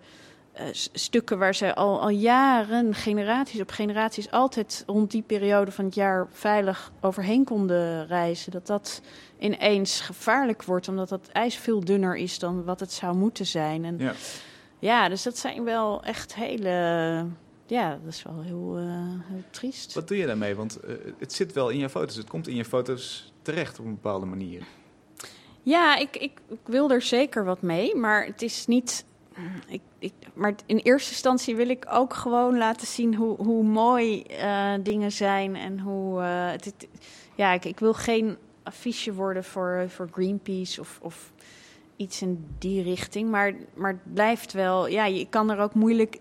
uh, stukken waar ze al, al jaren, generaties op generaties, altijd rond die periode van het jaar veilig overheen konden reizen, dat dat ineens gevaarlijk wordt, omdat dat ijs veel dunner is dan wat het zou moeten zijn. En ja. ja, dus dat zijn wel echt hele ja, dat is wel heel, uh, heel triest. Wat doe je daarmee? Want uh, het zit wel in je foto's. Het komt in je foto's terecht op een bepaalde manier. Ja, ik, ik, ik wil er zeker wat mee. Maar het is niet... Ik, ik, maar in eerste instantie wil ik ook gewoon laten zien hoe, hoe mooi uh, dingen zijn. En hoe... Het, het, ja, ik, ik wil geen affiche worden voor, voor Greenpeace of... of iets in die richting. Maar, maar het blijft wel, ja, je kan er ook moeilijk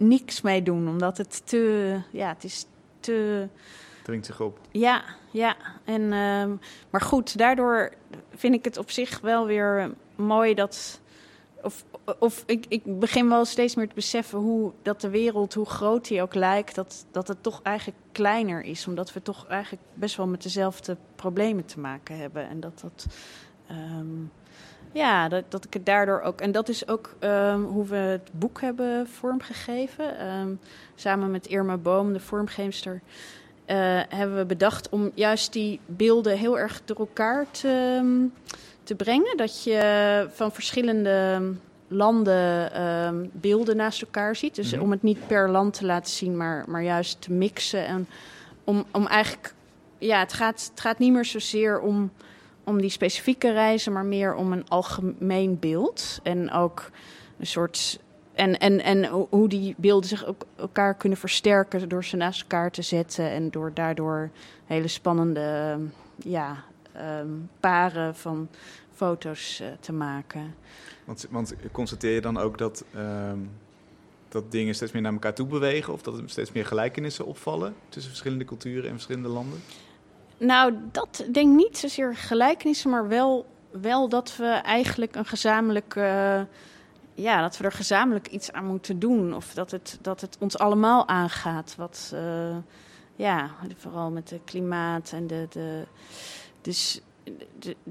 niks mee doen, omdat het te, ja, het is te. Dringt zich op. Ja, ja. En, ehm, maar goed, daardoor vind ik het op zich wel weer mooi dat. Of, of ik, ik begin wel steeds meer te beseffen hoe dat de wereld, hoe groot die ook lijkt, dat, dat het toch eigenlijk kleiner is. Omdat we toch eigenlijk best wel met dezelfde problemen te maken hebben. En dat dat. ehm, ja, dat, dat ik het daardoor ook. En dat is ook ehm, hoe we het boek hebben vormgegeven. Ehm, samen met Irma Boom, de vormgeefster. eh, hebben we bedacht om juist die beelden heel erg door elkaar te, ehm, te brengen. Dat je van verschillende landen beelden naast elkaar ziet. Dus Mhm. om het niet per land te laten zien, maar, maar juist te mixen. En om, om eigenlijk, ja, het gaat, het gaat niet meer zozeer om, om die specifieke reizen, maar meer om een algemeen beeld. En ook een soort. En, en, en ho- hoe die beelden zich ook elkaar kunnen versterken door ze naast elkaar te zetten. En door daardoor hele spannende ja, ehm, paren van foto's eh, te maken. Want, want constateer je dan ook dat, ehm, dat dingen steeds meer naar elkaar toe bewegen? Of dat er steeds meer gelijkenissen opvallen tussen verschillende culturen en verschillende landen? Nou, dat denk ik niet zozeer gelijkenissen, maar wel, wel dat we eigenlijk een gezamenlijk. eh, ja, dat we er gezamenlijk iets aan moeten doen. Of dat het, dat het ons allemaal aangaat. Wat, eh, ja, vooral met het klimaat en de. de dus.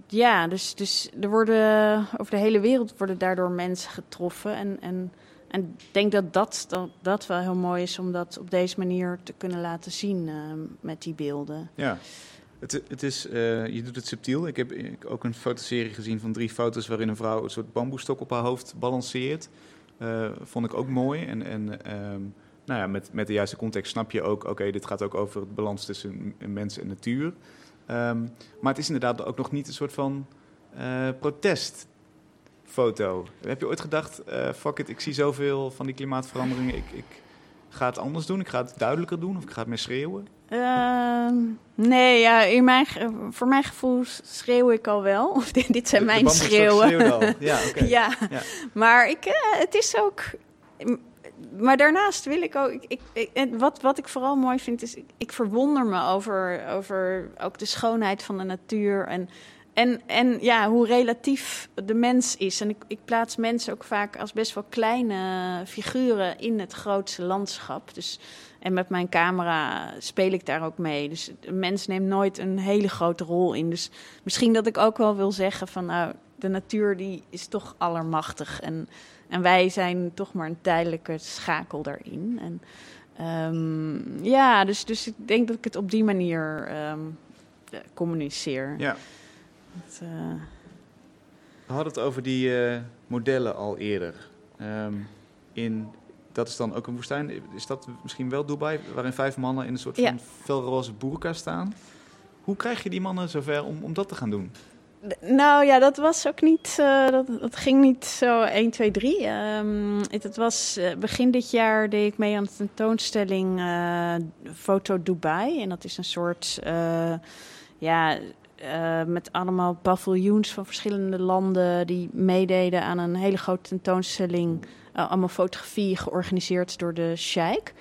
ja, dus, dus er worden over de hele wereld worden daardoor mensen getroffen. En, en, en ik denk dat dat, dat dat wel heel mooi is om dat op deze manier te kunnen laten zien eh, met die beelden. Ja. Het, het is, eh, je doet het subtiel. Ik heb ook een fotoserie gezien van drie foto's waarin een vrouw een soort bamboestok op haar hoofd balanceert. Eh, vond ik ook mooi. En, en ehm, nou ja, met, met de juiste context snap je ook, oké, dit gaat ook over het balans tussen mens en natuur. Ehm, maar het is inderdaad ook nog niet een soort van eh, protestfoto. Heb je ooit gedacht, fuck it, ik zie zoveel van die klimaatveranderingen, ik, ik ga het anders doen, ik ga het duidelijker doen of ik ga het meer schreeuwen? Ehm, nee, ja, in mijn, voor mijn gevoel schreeuw ik al wel. Of dit, dit zijn De- mijn schreeuwen. al. Ja, ja. Ja. maar ik, eh, het is ook... Maar daarnaast wil ik ook... Ik, ik, wat, wat ik vooral mooi vind is... Ik, ik verwonder me over, over ook de schoonheid van de natuur. En, en, en ja, hoe relatief de mens is. En ik, ik plaats mensen ook vaak als best wel kleine figuren in het grootste landschap. Dus, en met mijn camera speel ik daar ook mee. Dus een mens neemt nooit een hele grote rol in. Dus misschien dat ik ook wel wil zeggen van nou, de natuur die is toch allermachtig. En, en wij zijn toch maar een tijdelijke schakel daarin. En ehm, ja, dus, dus ik denk dat ik het op die manier ehm, eh, communiceer. Ja. Het, eh, We hadden het over die eh, modellen al eerder. Ehm, in, dat is dan ook een woestijn. Is dat misschien wel Dubai, waarin vijf mannen in een soort van Ja. felroze burka staan? Hoe krijg je die mannen zover om, om dat te gaan doen? Nou ja, dat was ook niet. eh, dat, dat ging niet zo 1, 2, 3. Ehm, het, het was eh, begin dit jaar deed ik mee aan de tentoonstelling eh, Foto Dubai. En dat is een soort. ja. met allemaal paviljoens van verschillende landen die meededen aan een hele grote tentoonstelling. Eh, allemaal fotografie georganiseerd door de Sheikh.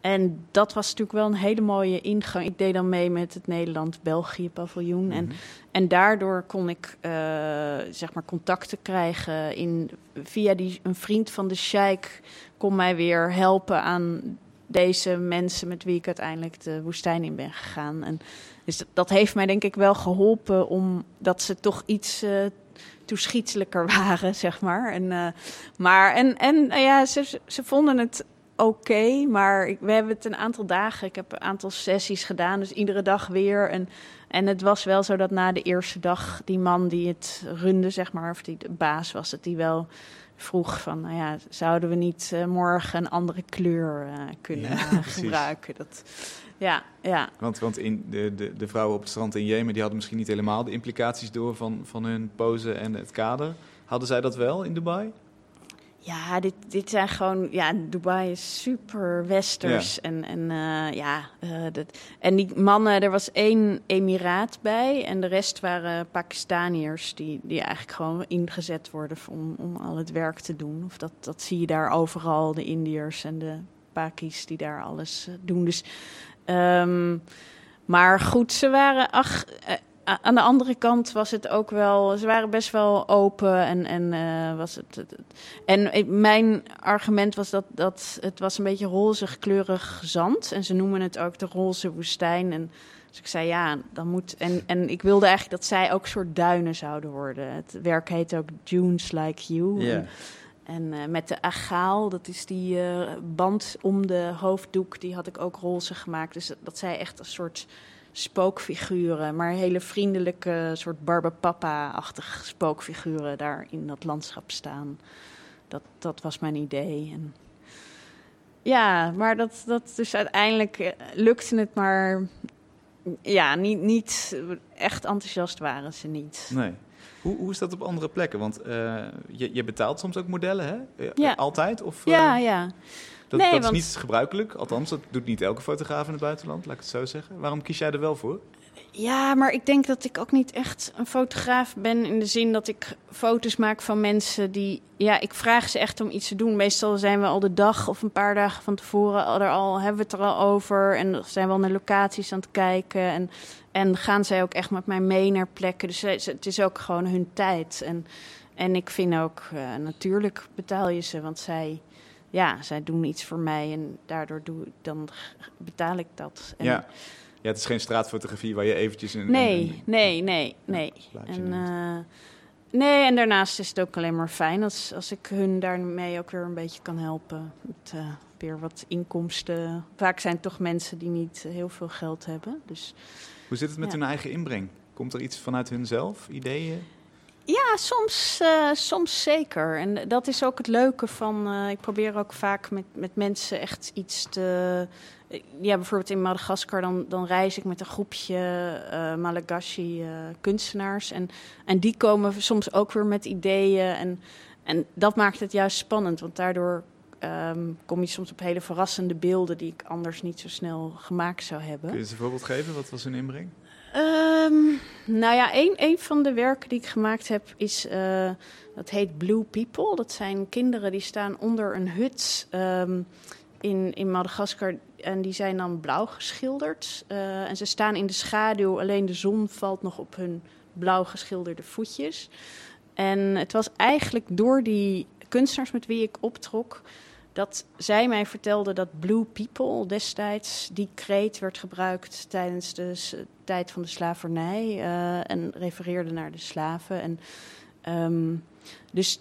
En dat was natuurlijk wel een hele mooie ingang. Ik deed dan mee met het Nederland-België paviljoen. En, en daardoor kon ik eh, zeg maar contacten krijgen. In, via die, een vriend van de Sheikh kon mij weer helpen aan deze mensen met wie ik uiteindelijk de woestijn in ben gegaan. En dus dat, dat heeft mij denk ik wel geholpen omdat ze toch iets eh toeschietelijker waren, zeg maar. En, eh, maar en, en nou ja, ze, ze vonden het oké, maar ik, we hebben het een aantal dagen, ik heb een aantal sessies gedaan, dus iedere dag weer. En, en het was wel zo dat na de eerste dag die man die het runde, zeg maar, of die de baas was, dat die wel vroeg van, nou ja, zouden we niet eh, morgen een andere kleur eh, kunnen Ja, gebruiken? Dat, ja, ja. Want, want in de, de, de vrouwen op het strand in Jemen... die hadden misschien niet helemaal de implicaties door van, van hun pose en het kader. Hadden zij dat wel in Dubai? Ja, dit, dit zijn gewoon. Ja, Dubai is super westers. En, en eh, ja, eh, dat, en die mannen, er was één Emiraat bij. En de rest waren Pakistaniërs die, die eigenlijk gewoon ingezet worden om, om al het werk te doen. Of dat, dat zie je daar overal, de Indiërs en de Pakis die daar alles eh, doen. Dus, ehm, maar goed, ze waren. Ach, eh, aan de andere kant was het ook wel. Ze waren best wel open. En, en, eh, was het, en mijn argument was dat, dat het was een beetje rozig kleurig zand. En ze noemen het ook de roze woestijn. En dus ik zei ja, dan moet. En, en ik wilde eigenlijk dat zij ook soort duinen zouden worden. Het werk heet ook Dunes Like You. Ja. En eh, met de agaal, dat is die eh, band om de hoofddoek, die had ik ook roze gemaakt. Dus dat, zij echt een soort spookfiguren, maar hele vriendelijke, soort Barbapapa-achtig spookfiguren daar in dat landschap staan. Dat, dat was mijn idee. En ja, maar dat, dat dus uiteindelijk eh, lukte het, maar ja, niet, niet echt enthousiast waren ze niet. Nee. Hoe, hoe is dat op andere plekken? Want eh, je, je betaalt soms ook modellen, hè? Eh, Ja. Altijd? Of, Ja, ja. Dat, Nee, dat is niet gebruikelijk. Althans, dat doet niet elke fotograaf in het buitenland, laat ik het zo zeggen. Waarom kies jij er wel voor? Ja, maar ik denk dat ik ook niet echt een fotograaf ben in de zin dat ik foto's maak van mensen die. Ja, ik vraag ze echt om iets te doen. Meestal zijn we al de dag of een paar dagen van tevoren al, er al hebben we het er al over en zijn we al naar locaties aan het kijken en en gaan zij ook echt met mij mee naar plekken. Dus het is ook gewoon hun tijd en en ik vind ook eh, natuurlijk betaal je ze, want zij ja, zij doen iets voor mij en daardoor doe dan betaal ik dat. Ja. Ja, het is geen straatfotografie waar je eventjes een... Nee, een- nee, nee, nee. En, eh, nee, en daarnaast is het ook alleen maar fijn als, als ik hun daarmee ook weer een beetje kan helpen. Met eh, weer wat inkomsten. Vaak zijn het toch mensen die niet heel veel geld hebben. Dus Hoe zit het met Ja. hun eigen inbreng? Komt er iets vanuit hunzelf, ideeën? Ja, soms, eh, soms zeker. En dat is ook het leuke van. eh, ik probeer ook vaak met, met mensen echt iets te. eh, Ja, bijvoorbeeld in Madagaskar, dan, dan reis ik met een groepje Malagashi kunstenaars. En, en die komen soms ook weer met ideeën. En, en dat maakt het juist spannend, want daardoor ehm, kom je soms op hele verrassende beelden die ik anders niet zo snel gemaakt zou hebben. Kun je eens een voorbeeld geven? Wat was hun inbreng? Ehm, nou ja, een, van de werken die ik gemaakt heb is, eh, dat heet Blue People. Dat zijn kinderen die staan onder een hut ehm, in, in Madagaskar en die zijn dan blauw geschilderd. Eh, en ze staan in de schaduw, alleen de zon valt nog op hun blauw geschilderde voetjes. En het was eigenlijk door die kunstenaars met wie ik optrok dat zij mij vertelde dat Blue People destijds, die kreet werd gebruikt tijdens de tijd van de slavernij eh, en refereerde naar de slaven. En, ehm, dus,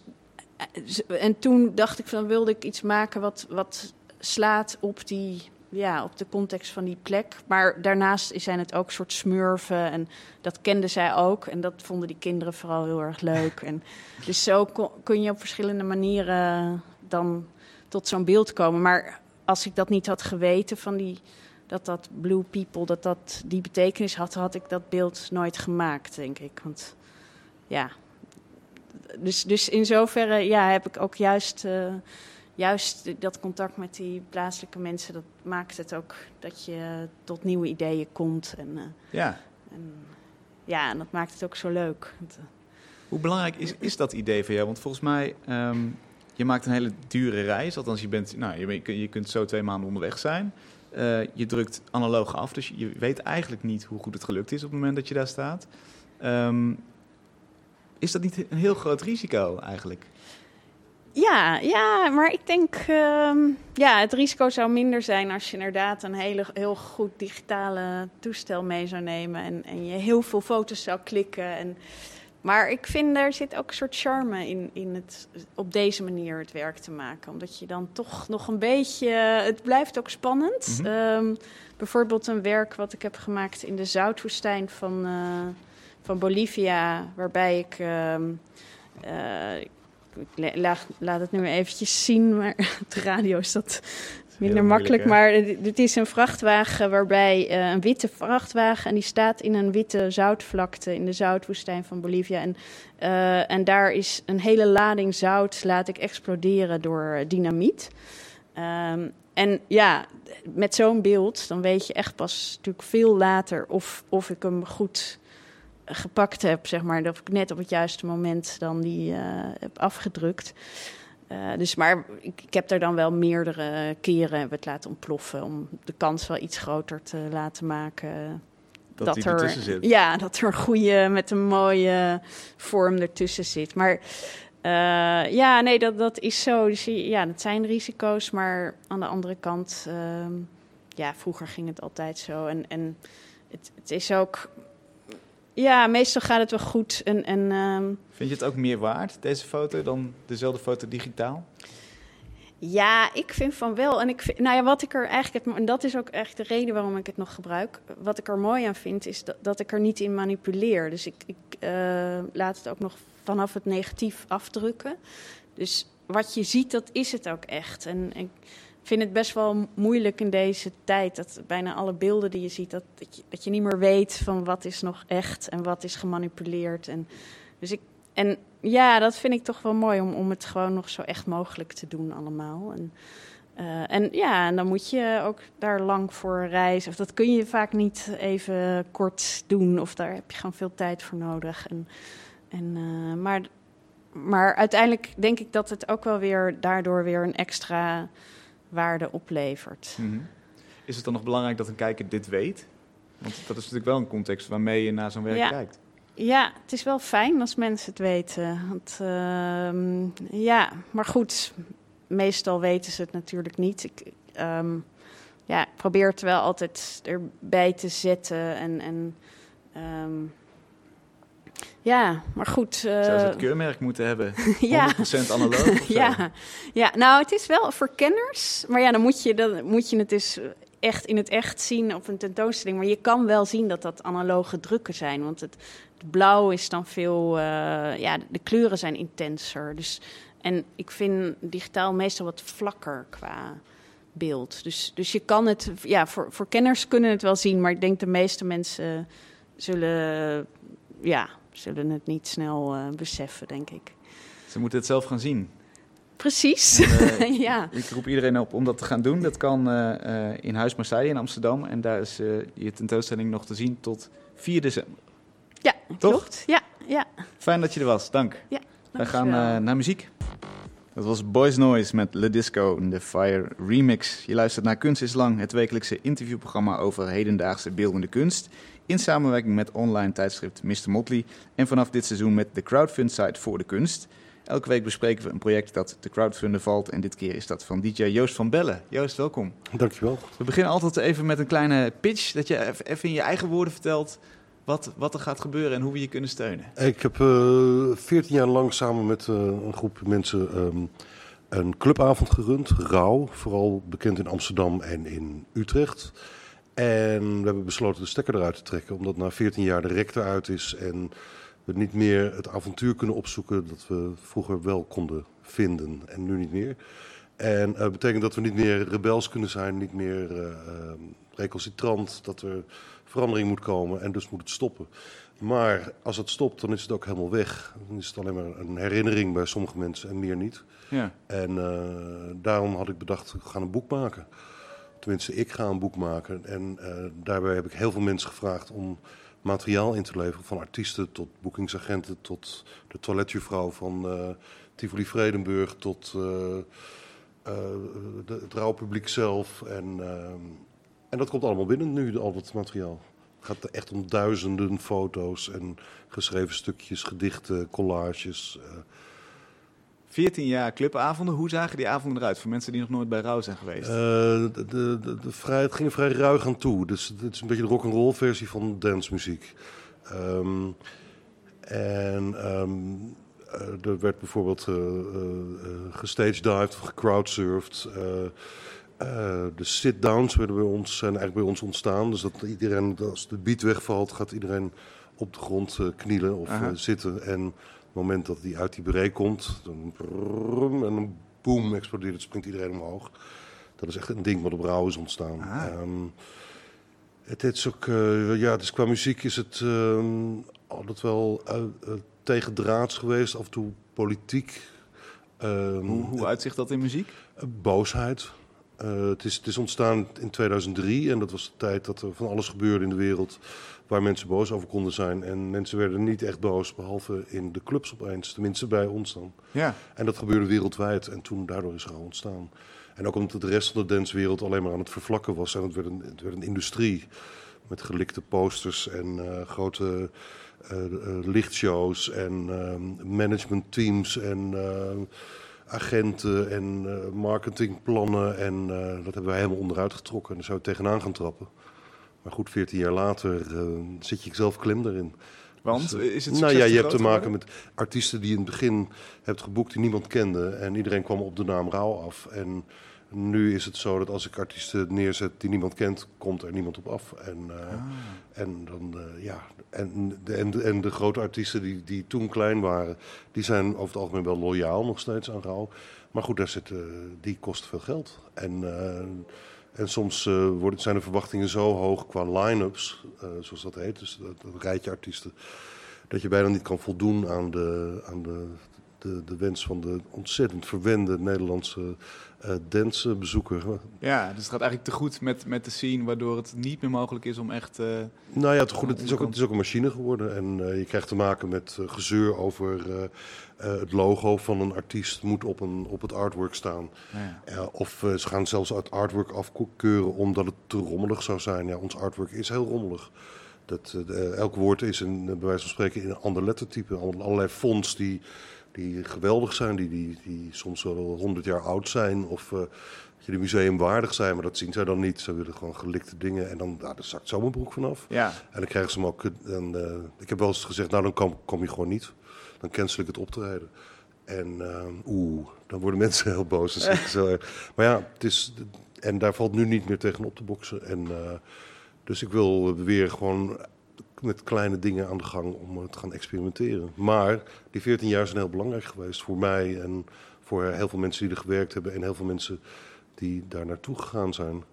eh, en toen dacht ik van wilde ik iets maken wat, wat slaat op die. Ja, op de context van die plek. Maar daarnaast zijn het ook soort smurfen. En dat kenden zij ook. En dat vonden die kinderen vooral heel erg leuk. En dus zo kon- kun je op verschillende manieren dan tot zo'n beeld komen. Maar als ik dat niet had geweten van die, dat dat Blue People, dat dat die betekenis had, had ik dat beeld nooit gemaakt, denk ik. Want ja, dus, dus in zoverre ja, heb ik ook juist, eh, juist dat contact met die plaatselijke mensen, dat maakt het ook dat je tot nieuwe ideeën komt. En, eh, Ja. en ja, en dat maakt het ook zo leuk. Eh, Hoe belangrijk is, is dat idee voor jou? Want volgens mij, ehm, je maakt een hele dure reis. Althans, je, bent, nou, je, je kunt zo twee maanden onderweg zijn. Eh, je drukt analoog af, dus je weet eigenlijk niet hoe goed het gelukt is op het moment dat je daar staat. Ehm, is dat niet een heel groot risico eigenlijk? Ja, ja, maar ik denk, ehm, ja, het risico zou minder zijn als je inderdaad een hele, heel goed digitale toestel mee zou nemen en, en je heel veel foto's zou klikken. En, maar ik vind er zit ook een soort charme in, in het op deze manier het werk te maken. Omdat je dan toch nog een beetje. Het blijft ook spannend. Mhm. Ehm, bijvoorbeeld een werk wat ik heb gemaakt in de zoutwoestijn van, eh, van Bolivia, waarbij ik. eh, ik la- la- laat het nu maar eventjes zien, maar op de radio is dat minder makkelijk. Maar het is een vrachtwagen waarbij uh, een witte vrachtwagen en die staat in een witte zoutvlakte in de zoutwoestijn van Bolivia. En, uh, en daar is een hele lading zout laat ik exploderen door dynamiet. Um, en ja, met zo'n beeld, dan weet je echt pas natuurlijk veel later of, of ik hem goed gepakt heb, zeg maar. Dat ik net op het juiste moment dan die uh, heb afgedrukt. Uh, dus maar ik, ik, heb daar dan wel meerdere keren het laten ontploffen om de kans wel iets groter te laten maken. Dat, dat er ertussen zit. Ja, dat er een goede met een mooie vorm ertussen zit. Maar uh, ja, nee, dat, dat is zo. Dus ja, dat zijn risico's. Maar aan de andere kant, uh, ja, vroeger ging het altijd zo. En, en het, het, is ook, ja, meestal gaat het wel goed. En, en, um, Vind je het ook meer waard, deze foto, dan dezelfde foto digitaal? Ja, ik vind van wel. En ik vind, nou ja, wat ik er eigenlijk, en dat is ook echt de reden waarom ik het nog gebruik. Wat ik er mooi aan vind, is dat, dat ik er niet in manipuleer. Dus ik, ik uh, laat het ook nog vanaf het negatief afdrukken. Dus wat je ziet, dat is het ook echt. En ik vind het best wel moeilijk in deze tijd dat bijna alle beelden die je ziet, dat, dat, je, dat je niet meer weet van wat is nog echt en wat is gemanipuleerd. En, dus ik, en ja, dat vind ik toch wel mooi om, om het gewoon nog zo echt mogelijk te doen allemaal. En, uh, en ja, en dan moet je ook daar lang voor reizen. Of dat kun je vaak niet even kort doen. Of daar heb je gewoon veel tijd voor nodig. En, en, uh, maar, maar uiteindelijk denk ik dat het ook wel weer daardoor weer een extra waarde oplevert. Mm -hmm. Is het dan nog belangrijk dat een kijker dit weet? Want dat is natuurlijk wel een context waarmee je naar zo'n werk ja. kijkt. Ja, het is wel fijn als mensen het weten. Want, uh, ja, maar goed, meestal weten ze het natuurlijk niet. Ik, um, ja, ik probeer het wel altijd erbij te zetten en... en um, ja, maar goed. Uh, Zou ze het keurmerk moeten hebben? 100% ja. analoog? ja. ja, nou, het is wel voor kenners. Maar ja, dan moet je, dan moet je het dus echt in het echt zien op een tentoonstelling. Maar je kan wel zien dat dat analoge drukken zijn. Want het, het blauw is dan veel. Uh, ja, de kleuren zijn intenser. Dus, en ik vind digitaal meestal wat vlakker qua beeld. Dus, dus je kan het. Ja, voor, voor kenners kunnen het wel zien. Maar ik denk de meeste mensen zullen. Ja, zullen het niet snel uh, beseffen, denk ik. Ze moeten het zelf gaan zien. Precies, en, uh, ja. Ik roep iedereen op om dat te gaan doen. Dat kan uh, in Huis Marseille in Amsterdam. En daar is je tentoonstelling nog te zien tot 4 december. Ja, Toch? klopt. Ja, ja. Fijn dat je er was, dank. Ja, Wij gaan naar muziek. Dat was Boys Noise met Le Disco in de Fire Remix. Je luistert naar Kunst is Lang, het wekelijkse interviewprogramma over hedendaagse beeldende kunst. In samenwerking met online tijdschrift Mr. Motley. En vanaf dit seizoen met de crowdfund site voor de kunst. Elke week bespreken we een project dat te crowdfunden valt. En dit keer is dat van DJ Joost van Bellen. Joost, welkom. Dankjewel. We beginnen altijd even met een kleine pitch. Dat je even in je eigen woorden vertelt wat, wat er gaat gebeuren en hoe we je kunnen steunen. Ik heb uh, 14 jaar lang samen met uh, een groep mensen um, een clubavond gerund. Rauw, vooral bekend in Amsterdam en in Utrecht. En we hebben besloten de stekker eruit te trekken, omdat na 14 jaar de rek eruit is en we niet meer het avontuur kunnen opzoeken dat we vroeger wel konden vinden en nu niet meer. En dat uh, betekent dat we niet meer rebels kunnen zijn, niet meer uh, uh, recalcitrant, dat er verandering moet komen en dus moet het stoppen. Maar als het stopt, dan is het ook helemaal weg. Dan is het alleen maar een herinnering bij sommige mensen en meer niet. Ja. En uh, daarom had ik bedacht, we gaan een boek maken. Tenminste, ik ga een boek maken. En uh, daarbij heb ik heel veel mensen gevraagd om materiaal in te leveren. Van artiesten tot boekingsagenten, tot de toiletjuffrouw van uh, Tivoli Vredenburg, tot het rouwpubliek zelf. En, en dat komt allemaal binnen nu, al dat materiaal. Het gaat echt om duizenden foto's en geschreven stukjes, gedichten, collages. 14 jaar clubavonden. Hoe zagen die avonden eruit voor mensen die nog nooit bij Rauw zijn geweest? Uh, de, de, de, vrij, het ging er vrij ruig aan toe. Dus het is een beetje de rock'n'roll versie van dancemuziek. Um, en um, uh, er werd bijvoorbeeld uh, gestagedived of gecrowdsurfed. de sit-downs werden bij ons, zijn eigenlijk bij ons ontstaan. Dus dat iedereen, als de beat wegvalt, gaat iedereen op de grond knielen of zitten. En het moment dat die uit die break komt, dan brrrm, en dan boom explodeert het, springt iedereen omhoog. Dat is echt een ding wat op Rauw is ontstaan. Het is ook, eh, ja, dus qua muziek is het altijd wel tegendraads geweest, af en toe politiek. Hoe, hoe uitzicht dat in muziek? eh, boosheid. Eh, het, is, het is ontstaan in 2003 en dat was de tijd dat er van alles gebeurde in de wereld waar mensen boos over konden zijn. En mensen werden niet echt boos, behalve in de clubs opeens, tenminste bij ons dan. Ja. En dat gebeurde wereldwijd en toen daardoor is er al ontstaan. En ook omdat de rest van de dancewereld alleen maar aan het vervlakken was en het werd een, het werd een industrie met gelikte posters en eh, grote eh, lichtshows en ehm, managementteams en eh, agenten en eh, marketingplannen. En eh, dat hebben wij helemaal onderuit getrokken. En daar zou we tegenaan gaan trappen. Maar goed, 14 jaar later eh, zit je zelf klem erin. Want, Dus, is het Nou ja, je hebt te maken met artiesten die in het begin hebt geboekt die niemand kende. En iedereen kwam op de naam Rauw af. En nu is het zo dat als ik artiesten neerzet die niemand kent, komt er niemand op af. En, eh, Ah. en dan, eh, ja, en de, en, de, en de grote artiesten die, die toen klein waren, die zijn over het algemeen wel loyaal nog steeds aan Rauw. Maar goed, daar zit, eh, die kost veel geld. En, en soms worden, zijn de verwachtingen zo hoog qua line-ups, zoals dat heet, dus dat, dat rijtje artiesten, dat je bijna niet kan voldoen aan de, aan de, de, de wens van de ontzettend verwende Nederlandse eh dancebezoeker. Ja, dus het gaat eigenlijk te goed met, met de scene, waardoor het niet meer mogelijk is om echt... eh, Nou ja, het, goed, het, is ook, het is ook een machine geworden. En eh, je krijgt te maken met gezeur over het logo van een artiest moet op, een, op het artwork staan. Ja. Of ze gaan zelfs het artwork afkeuren omdat het te rommelig zou zijn. Ja, ons artwork is heel rommelig. Dat, elk woord is een, bij wijze van spreken in een ander lettertype. Al- Allerlei fonts die, die geweldig zijn, die, die, die soms wel honderd jaar oud zijn. Of eh, je de museumwaardig zijn, maar dat zien zij dan niet. Ze willen gewoon gelikte dingen en dan nou, daar zakt zo mijn broek vanaf. Ja. En dan krijgen ze hem ook. En, eh, ik heb wel eens gezegd, nou dan kom, kom je gewoon niet. Dan cancel ik het optreden. En eh, oeh, dan worden mensen heel boos. Dan zeg ik zo erg. Maar ja, het is. En daar valt nu niet meer tegen op te boksen. En, dus ik wil weer gewoon met kleine dingen aan de gang om eh, te gaan experimenteren. Maar die 14 jaar zijn heel belangrijk geweest voor mij en voor heel veel mensen die er gewerkt hebben en heel veel mensen die daar naartoe gegaan zijn.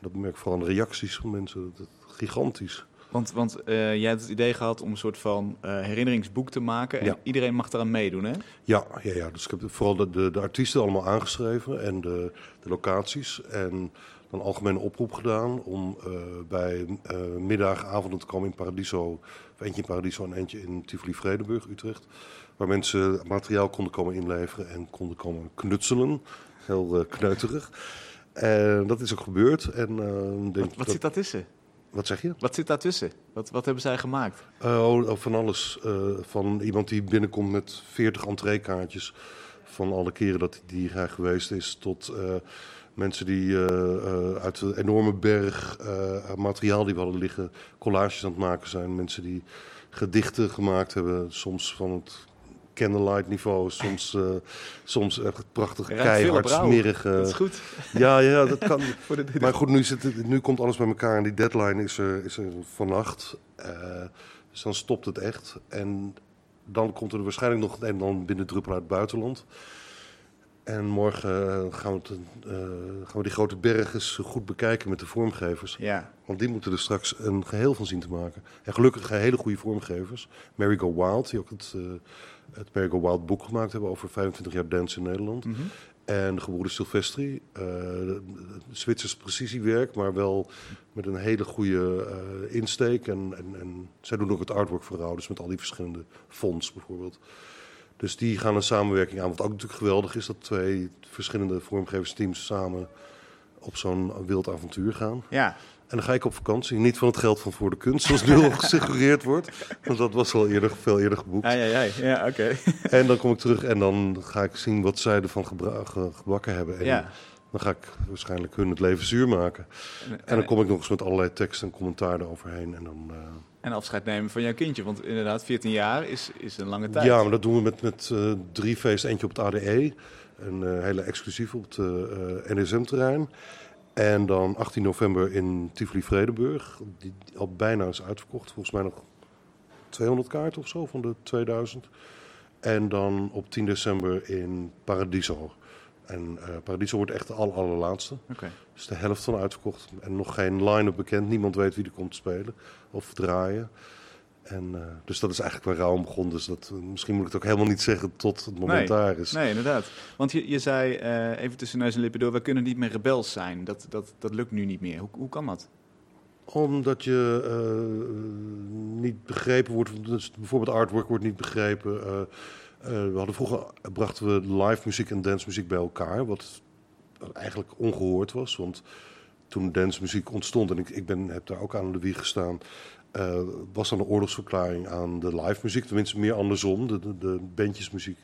Dat merk ik vooral aan de reacties van mensen. Dat is gigantisch. Want, want eh, jij hebt het idee gehad om een soort van eh, herinneringsboek te maken. En Ja. iedereen mag eraan meedoen, hè? Ja, ja, ja. dus ik heb vooral de, de, de artiesten allemaal aangeschreven en de, de locaties. En een algemene oproep gedaan om eh, bij eh middagavonden te komen in Paradiso. Of eentje in Paradiso en eentje in Tivoli-Vredenburg, Utrecht. Waar mensen materiaal konden komen inleveren en konden komen knutselen. Heel eh, kneuterig. En dat is ook gebeurd. En, denk Wat, wat dat- zit daartussen? Wat zeg je? Wat zit daartussen? Wat, wat hebben zij gemaakt? Oh, oh, van alles. Van iemand die binnenkomt met 40 entreekaartjes. Van alle keren dat hij die graag geweest is. Tot mensen die eh, eh, uit een enorme berg eh, materiaal die we hadden liggen. collages aan het maken zijn. Mensen die gedichten gemaakt hebben. Soms van het candlelight niveau. Soms, eh, soms echt prachtig keihard smerige. Dat is goed. Ja, ja, dat kan. Maar goed, nu, zit het, nu komt alles bij elkaar en die deadline is er, is er vannacht. Dus dan stopt het echt. En dan komt er waarschijnlijk nog het een en ander binnen druppel uit het buitenland. En morgen eh, gaan we, eh, gaan we die grote berg eens goed bekijken met de vormgevers. Ja. Want die moeten er straks een geheel van zien te maken. En gelukkig hele goede vormgevers. Mary Go Wild, die ook het, eh het Mary Go Wild boek gemaakt hebben over 25 jaar dance in Nederland. Mhm. En de gebroeders Silvestri. eh Zwitsers precisiewerk, maar wel met een hele goede insteek. En, en, en zij doen ook het artwork voor Rauw, dus met al die verschillende fonts bijvoorbeeld. Dus die gaan een samenwerking aan. Wat ook natuurlijk geweldig is, dat twee verschillende vormgeversteams samen op zo'n wild avontuur gaan. Ja. En dan ga ik op vakantie. Niet van het geld van Voor de Kunst, zoals nu al gesuggereerd wordt. Want dat was al eerder, veel eerder geboekt. Ja, ja, ja. ja oké. En dan kom ik terug en dan ga ik zien wat zij ervan gebakken hebben. En Ja. dan ga ik waarschijnlijk hun het leven zuur maken. En dan kom ik nog eens met allerlei tekst en commentaar eroverheen. En dan, eh, En afscheid nemen van jouw kindje. Want inderdaad, 14 jaar is, is een lange tijd. ja, maar dat doen we met, met eh, drie feesten. Eentje op het ADE. Een eh, hele exclusief op het eh, NSM-terrein. En dan 18 november in Tivoli-Vredenburg. Die al bijna is uitverkocht. Volgens mij nog 200 kaarten of zo van de 2000. En dan op 10 december in Paradiso. En eh Paradiso wordt echt de aller, allerlaatste. Oké. Dus de helft van uitverkocht. En nog geen line-up bekend. Niemand weet wie er komt spelen of draaien. En, eh, dus dat is eigenlijk waar Rauw begon. Dus dat, eh, misschien moet ik het ook helemaal niet zeggen tot het moment Nee. daar is. Nee, inderdaad. Want je, je zei even tussen neus en lippen door, we kunnen niet meer rebels zijn. Dat, dat, dat lukt nu niet meer. Hoe, hoe kan dat? Omdat je niet begrepen wordt. Dus bijvoorbeeld artwork wordt niet begrepen. Eh, we hadden vroeger brachten we live muziek en dancemuziek bij elkaar. Wat eigenlijk ongehoord was. Want toen dancemuziek ontstond, en ik, ik ben, heb daar ook aan de wieg gestaan. eh, was dan een oorlogsverklaring aan de live muziek. Tenminste, meer andersom. De, de, de bandjesmuziek.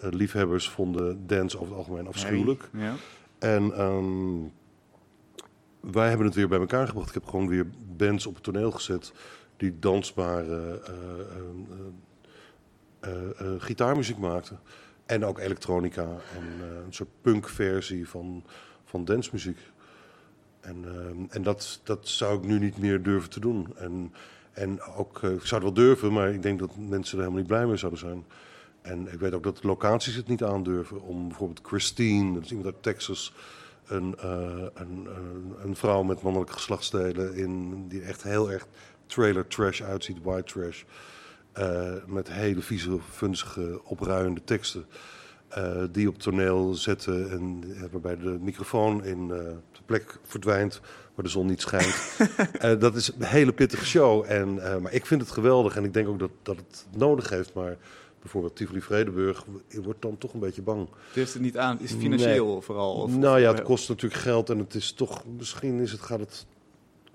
eh, liefhebbers vonden dance over het algemeen afschuwelijk. Ja. En ehm, wij hebben het weer bij elkaar gebracht. Ik heb gewoon weer bands op het toneel gezet die dansbare eh, gitaarmuziek maakten. En ook elektronica en eh, een soort punkversie van, van dancemuziek. En, en dat, dat zou ik nu niet meer durven te doen. En, en ook, eh, ik zou het wel durven, maar ik denk dat mensen er helemaal niet blij mee zouden zijn. En ik weet ook dat locaties het niet aandurven om bijvoorbeeld Christine, dat is iemand uit Texas, een, eh, een, een, een vrouw met mannelijke geslachtsdelen in, die echt heel erg trailer trash uitziet, white trash. Eh, met hele vieze, vunzige, opruiende teksten. eh, die op toneel zetten en eh, waarbij de microfoon in eh, de plek verdwijnt waar de zon niet schijnt. Eh, dat is een hele pittige show. En, eh, maar ik vind het geweldig en ik denk ook dat, dat het nodig heeft. Maar bijvoorbeeld Tivoli Vredenburg wordt dan toch een beetje bang. Het heeft het niet aan, is het financieel Nee. vooral? Of, nou ja, het kost natuurlijk geld en het is toch, misschien is het, gaat het,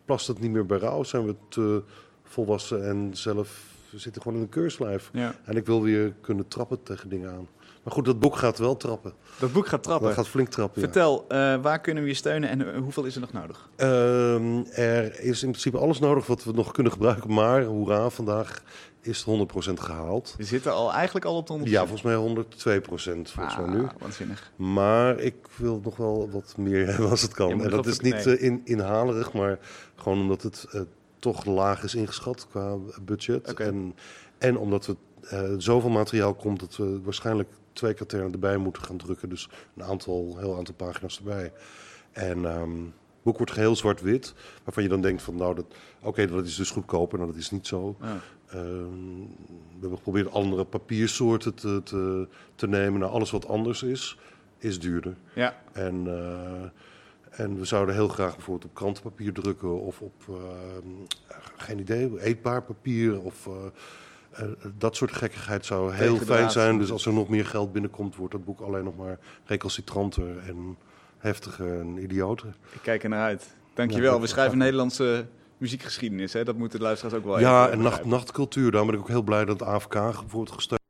plast het niet meer bij rouw. Zijn we te volwassen en zelf we zitten gewoon in een keurslijf. Ja. En ik wil weer kunnen trappen tegen dingen aan. Maar goed, dat boek gaat wel trappen. Dat boek gaat trappen. Dat gaat flink trappen, ja. Vertel, eh, waar kunnen we je steunen en eh, hoeveel is er nog nodig? Ehm, er is in principe alles nodig wat we nog kunnen gebruiken. Maar, hoera, vandaag is het 100% gehaald. We zitten al, eigenlijk al op de 100%. Ja, volgens mij 102% volgens mij nu. Ah, waanzinnig. Maar ik wil nog wel wat meer hebben als het kan. En dat is niet in, inhalerig, maar gewoon omdat het toch laag is ingeschat qua budget. En, en omdat er eh, zoveel materiaal komt dat we waarschijnlijk twee katernen erbij moeten gaan drukken. Dus een aantal, heel aantal pagina's erbij. En ehm, het boek wordt geheel zwart-wit, waarvan je dan denkt van nou, dat, oké, dat is dus goedkoper. Nou, dat is niet zo. Ja. Ehm, we hebben geprobeerd andere papiersoorten te, te, te nemen. Nou, alles wat anders is, is duurder. Ja. En, eh, en we zouden heel graag bijvoorbeeld op krantenpapier drukken of op, ehm, geen idee, eetbaar papier of... eh, eh, dat soort gekkigheid zou heel fijn zijn. Dus als er nog meer geld binnenkomt, wordt dat boek alleen nog maar recalcitranter en heftiger en idioter. Ik kijk er naar uit. Dankjewel. Ja, we schrijven Nederlandse muziekgeschiedenis. Hè? Dat moeten de luisteraars ook wel Ja, en nacht, nachtcultuur. Daarom ben ik ook heel blij dat AFK bijvoorbeeld gesteund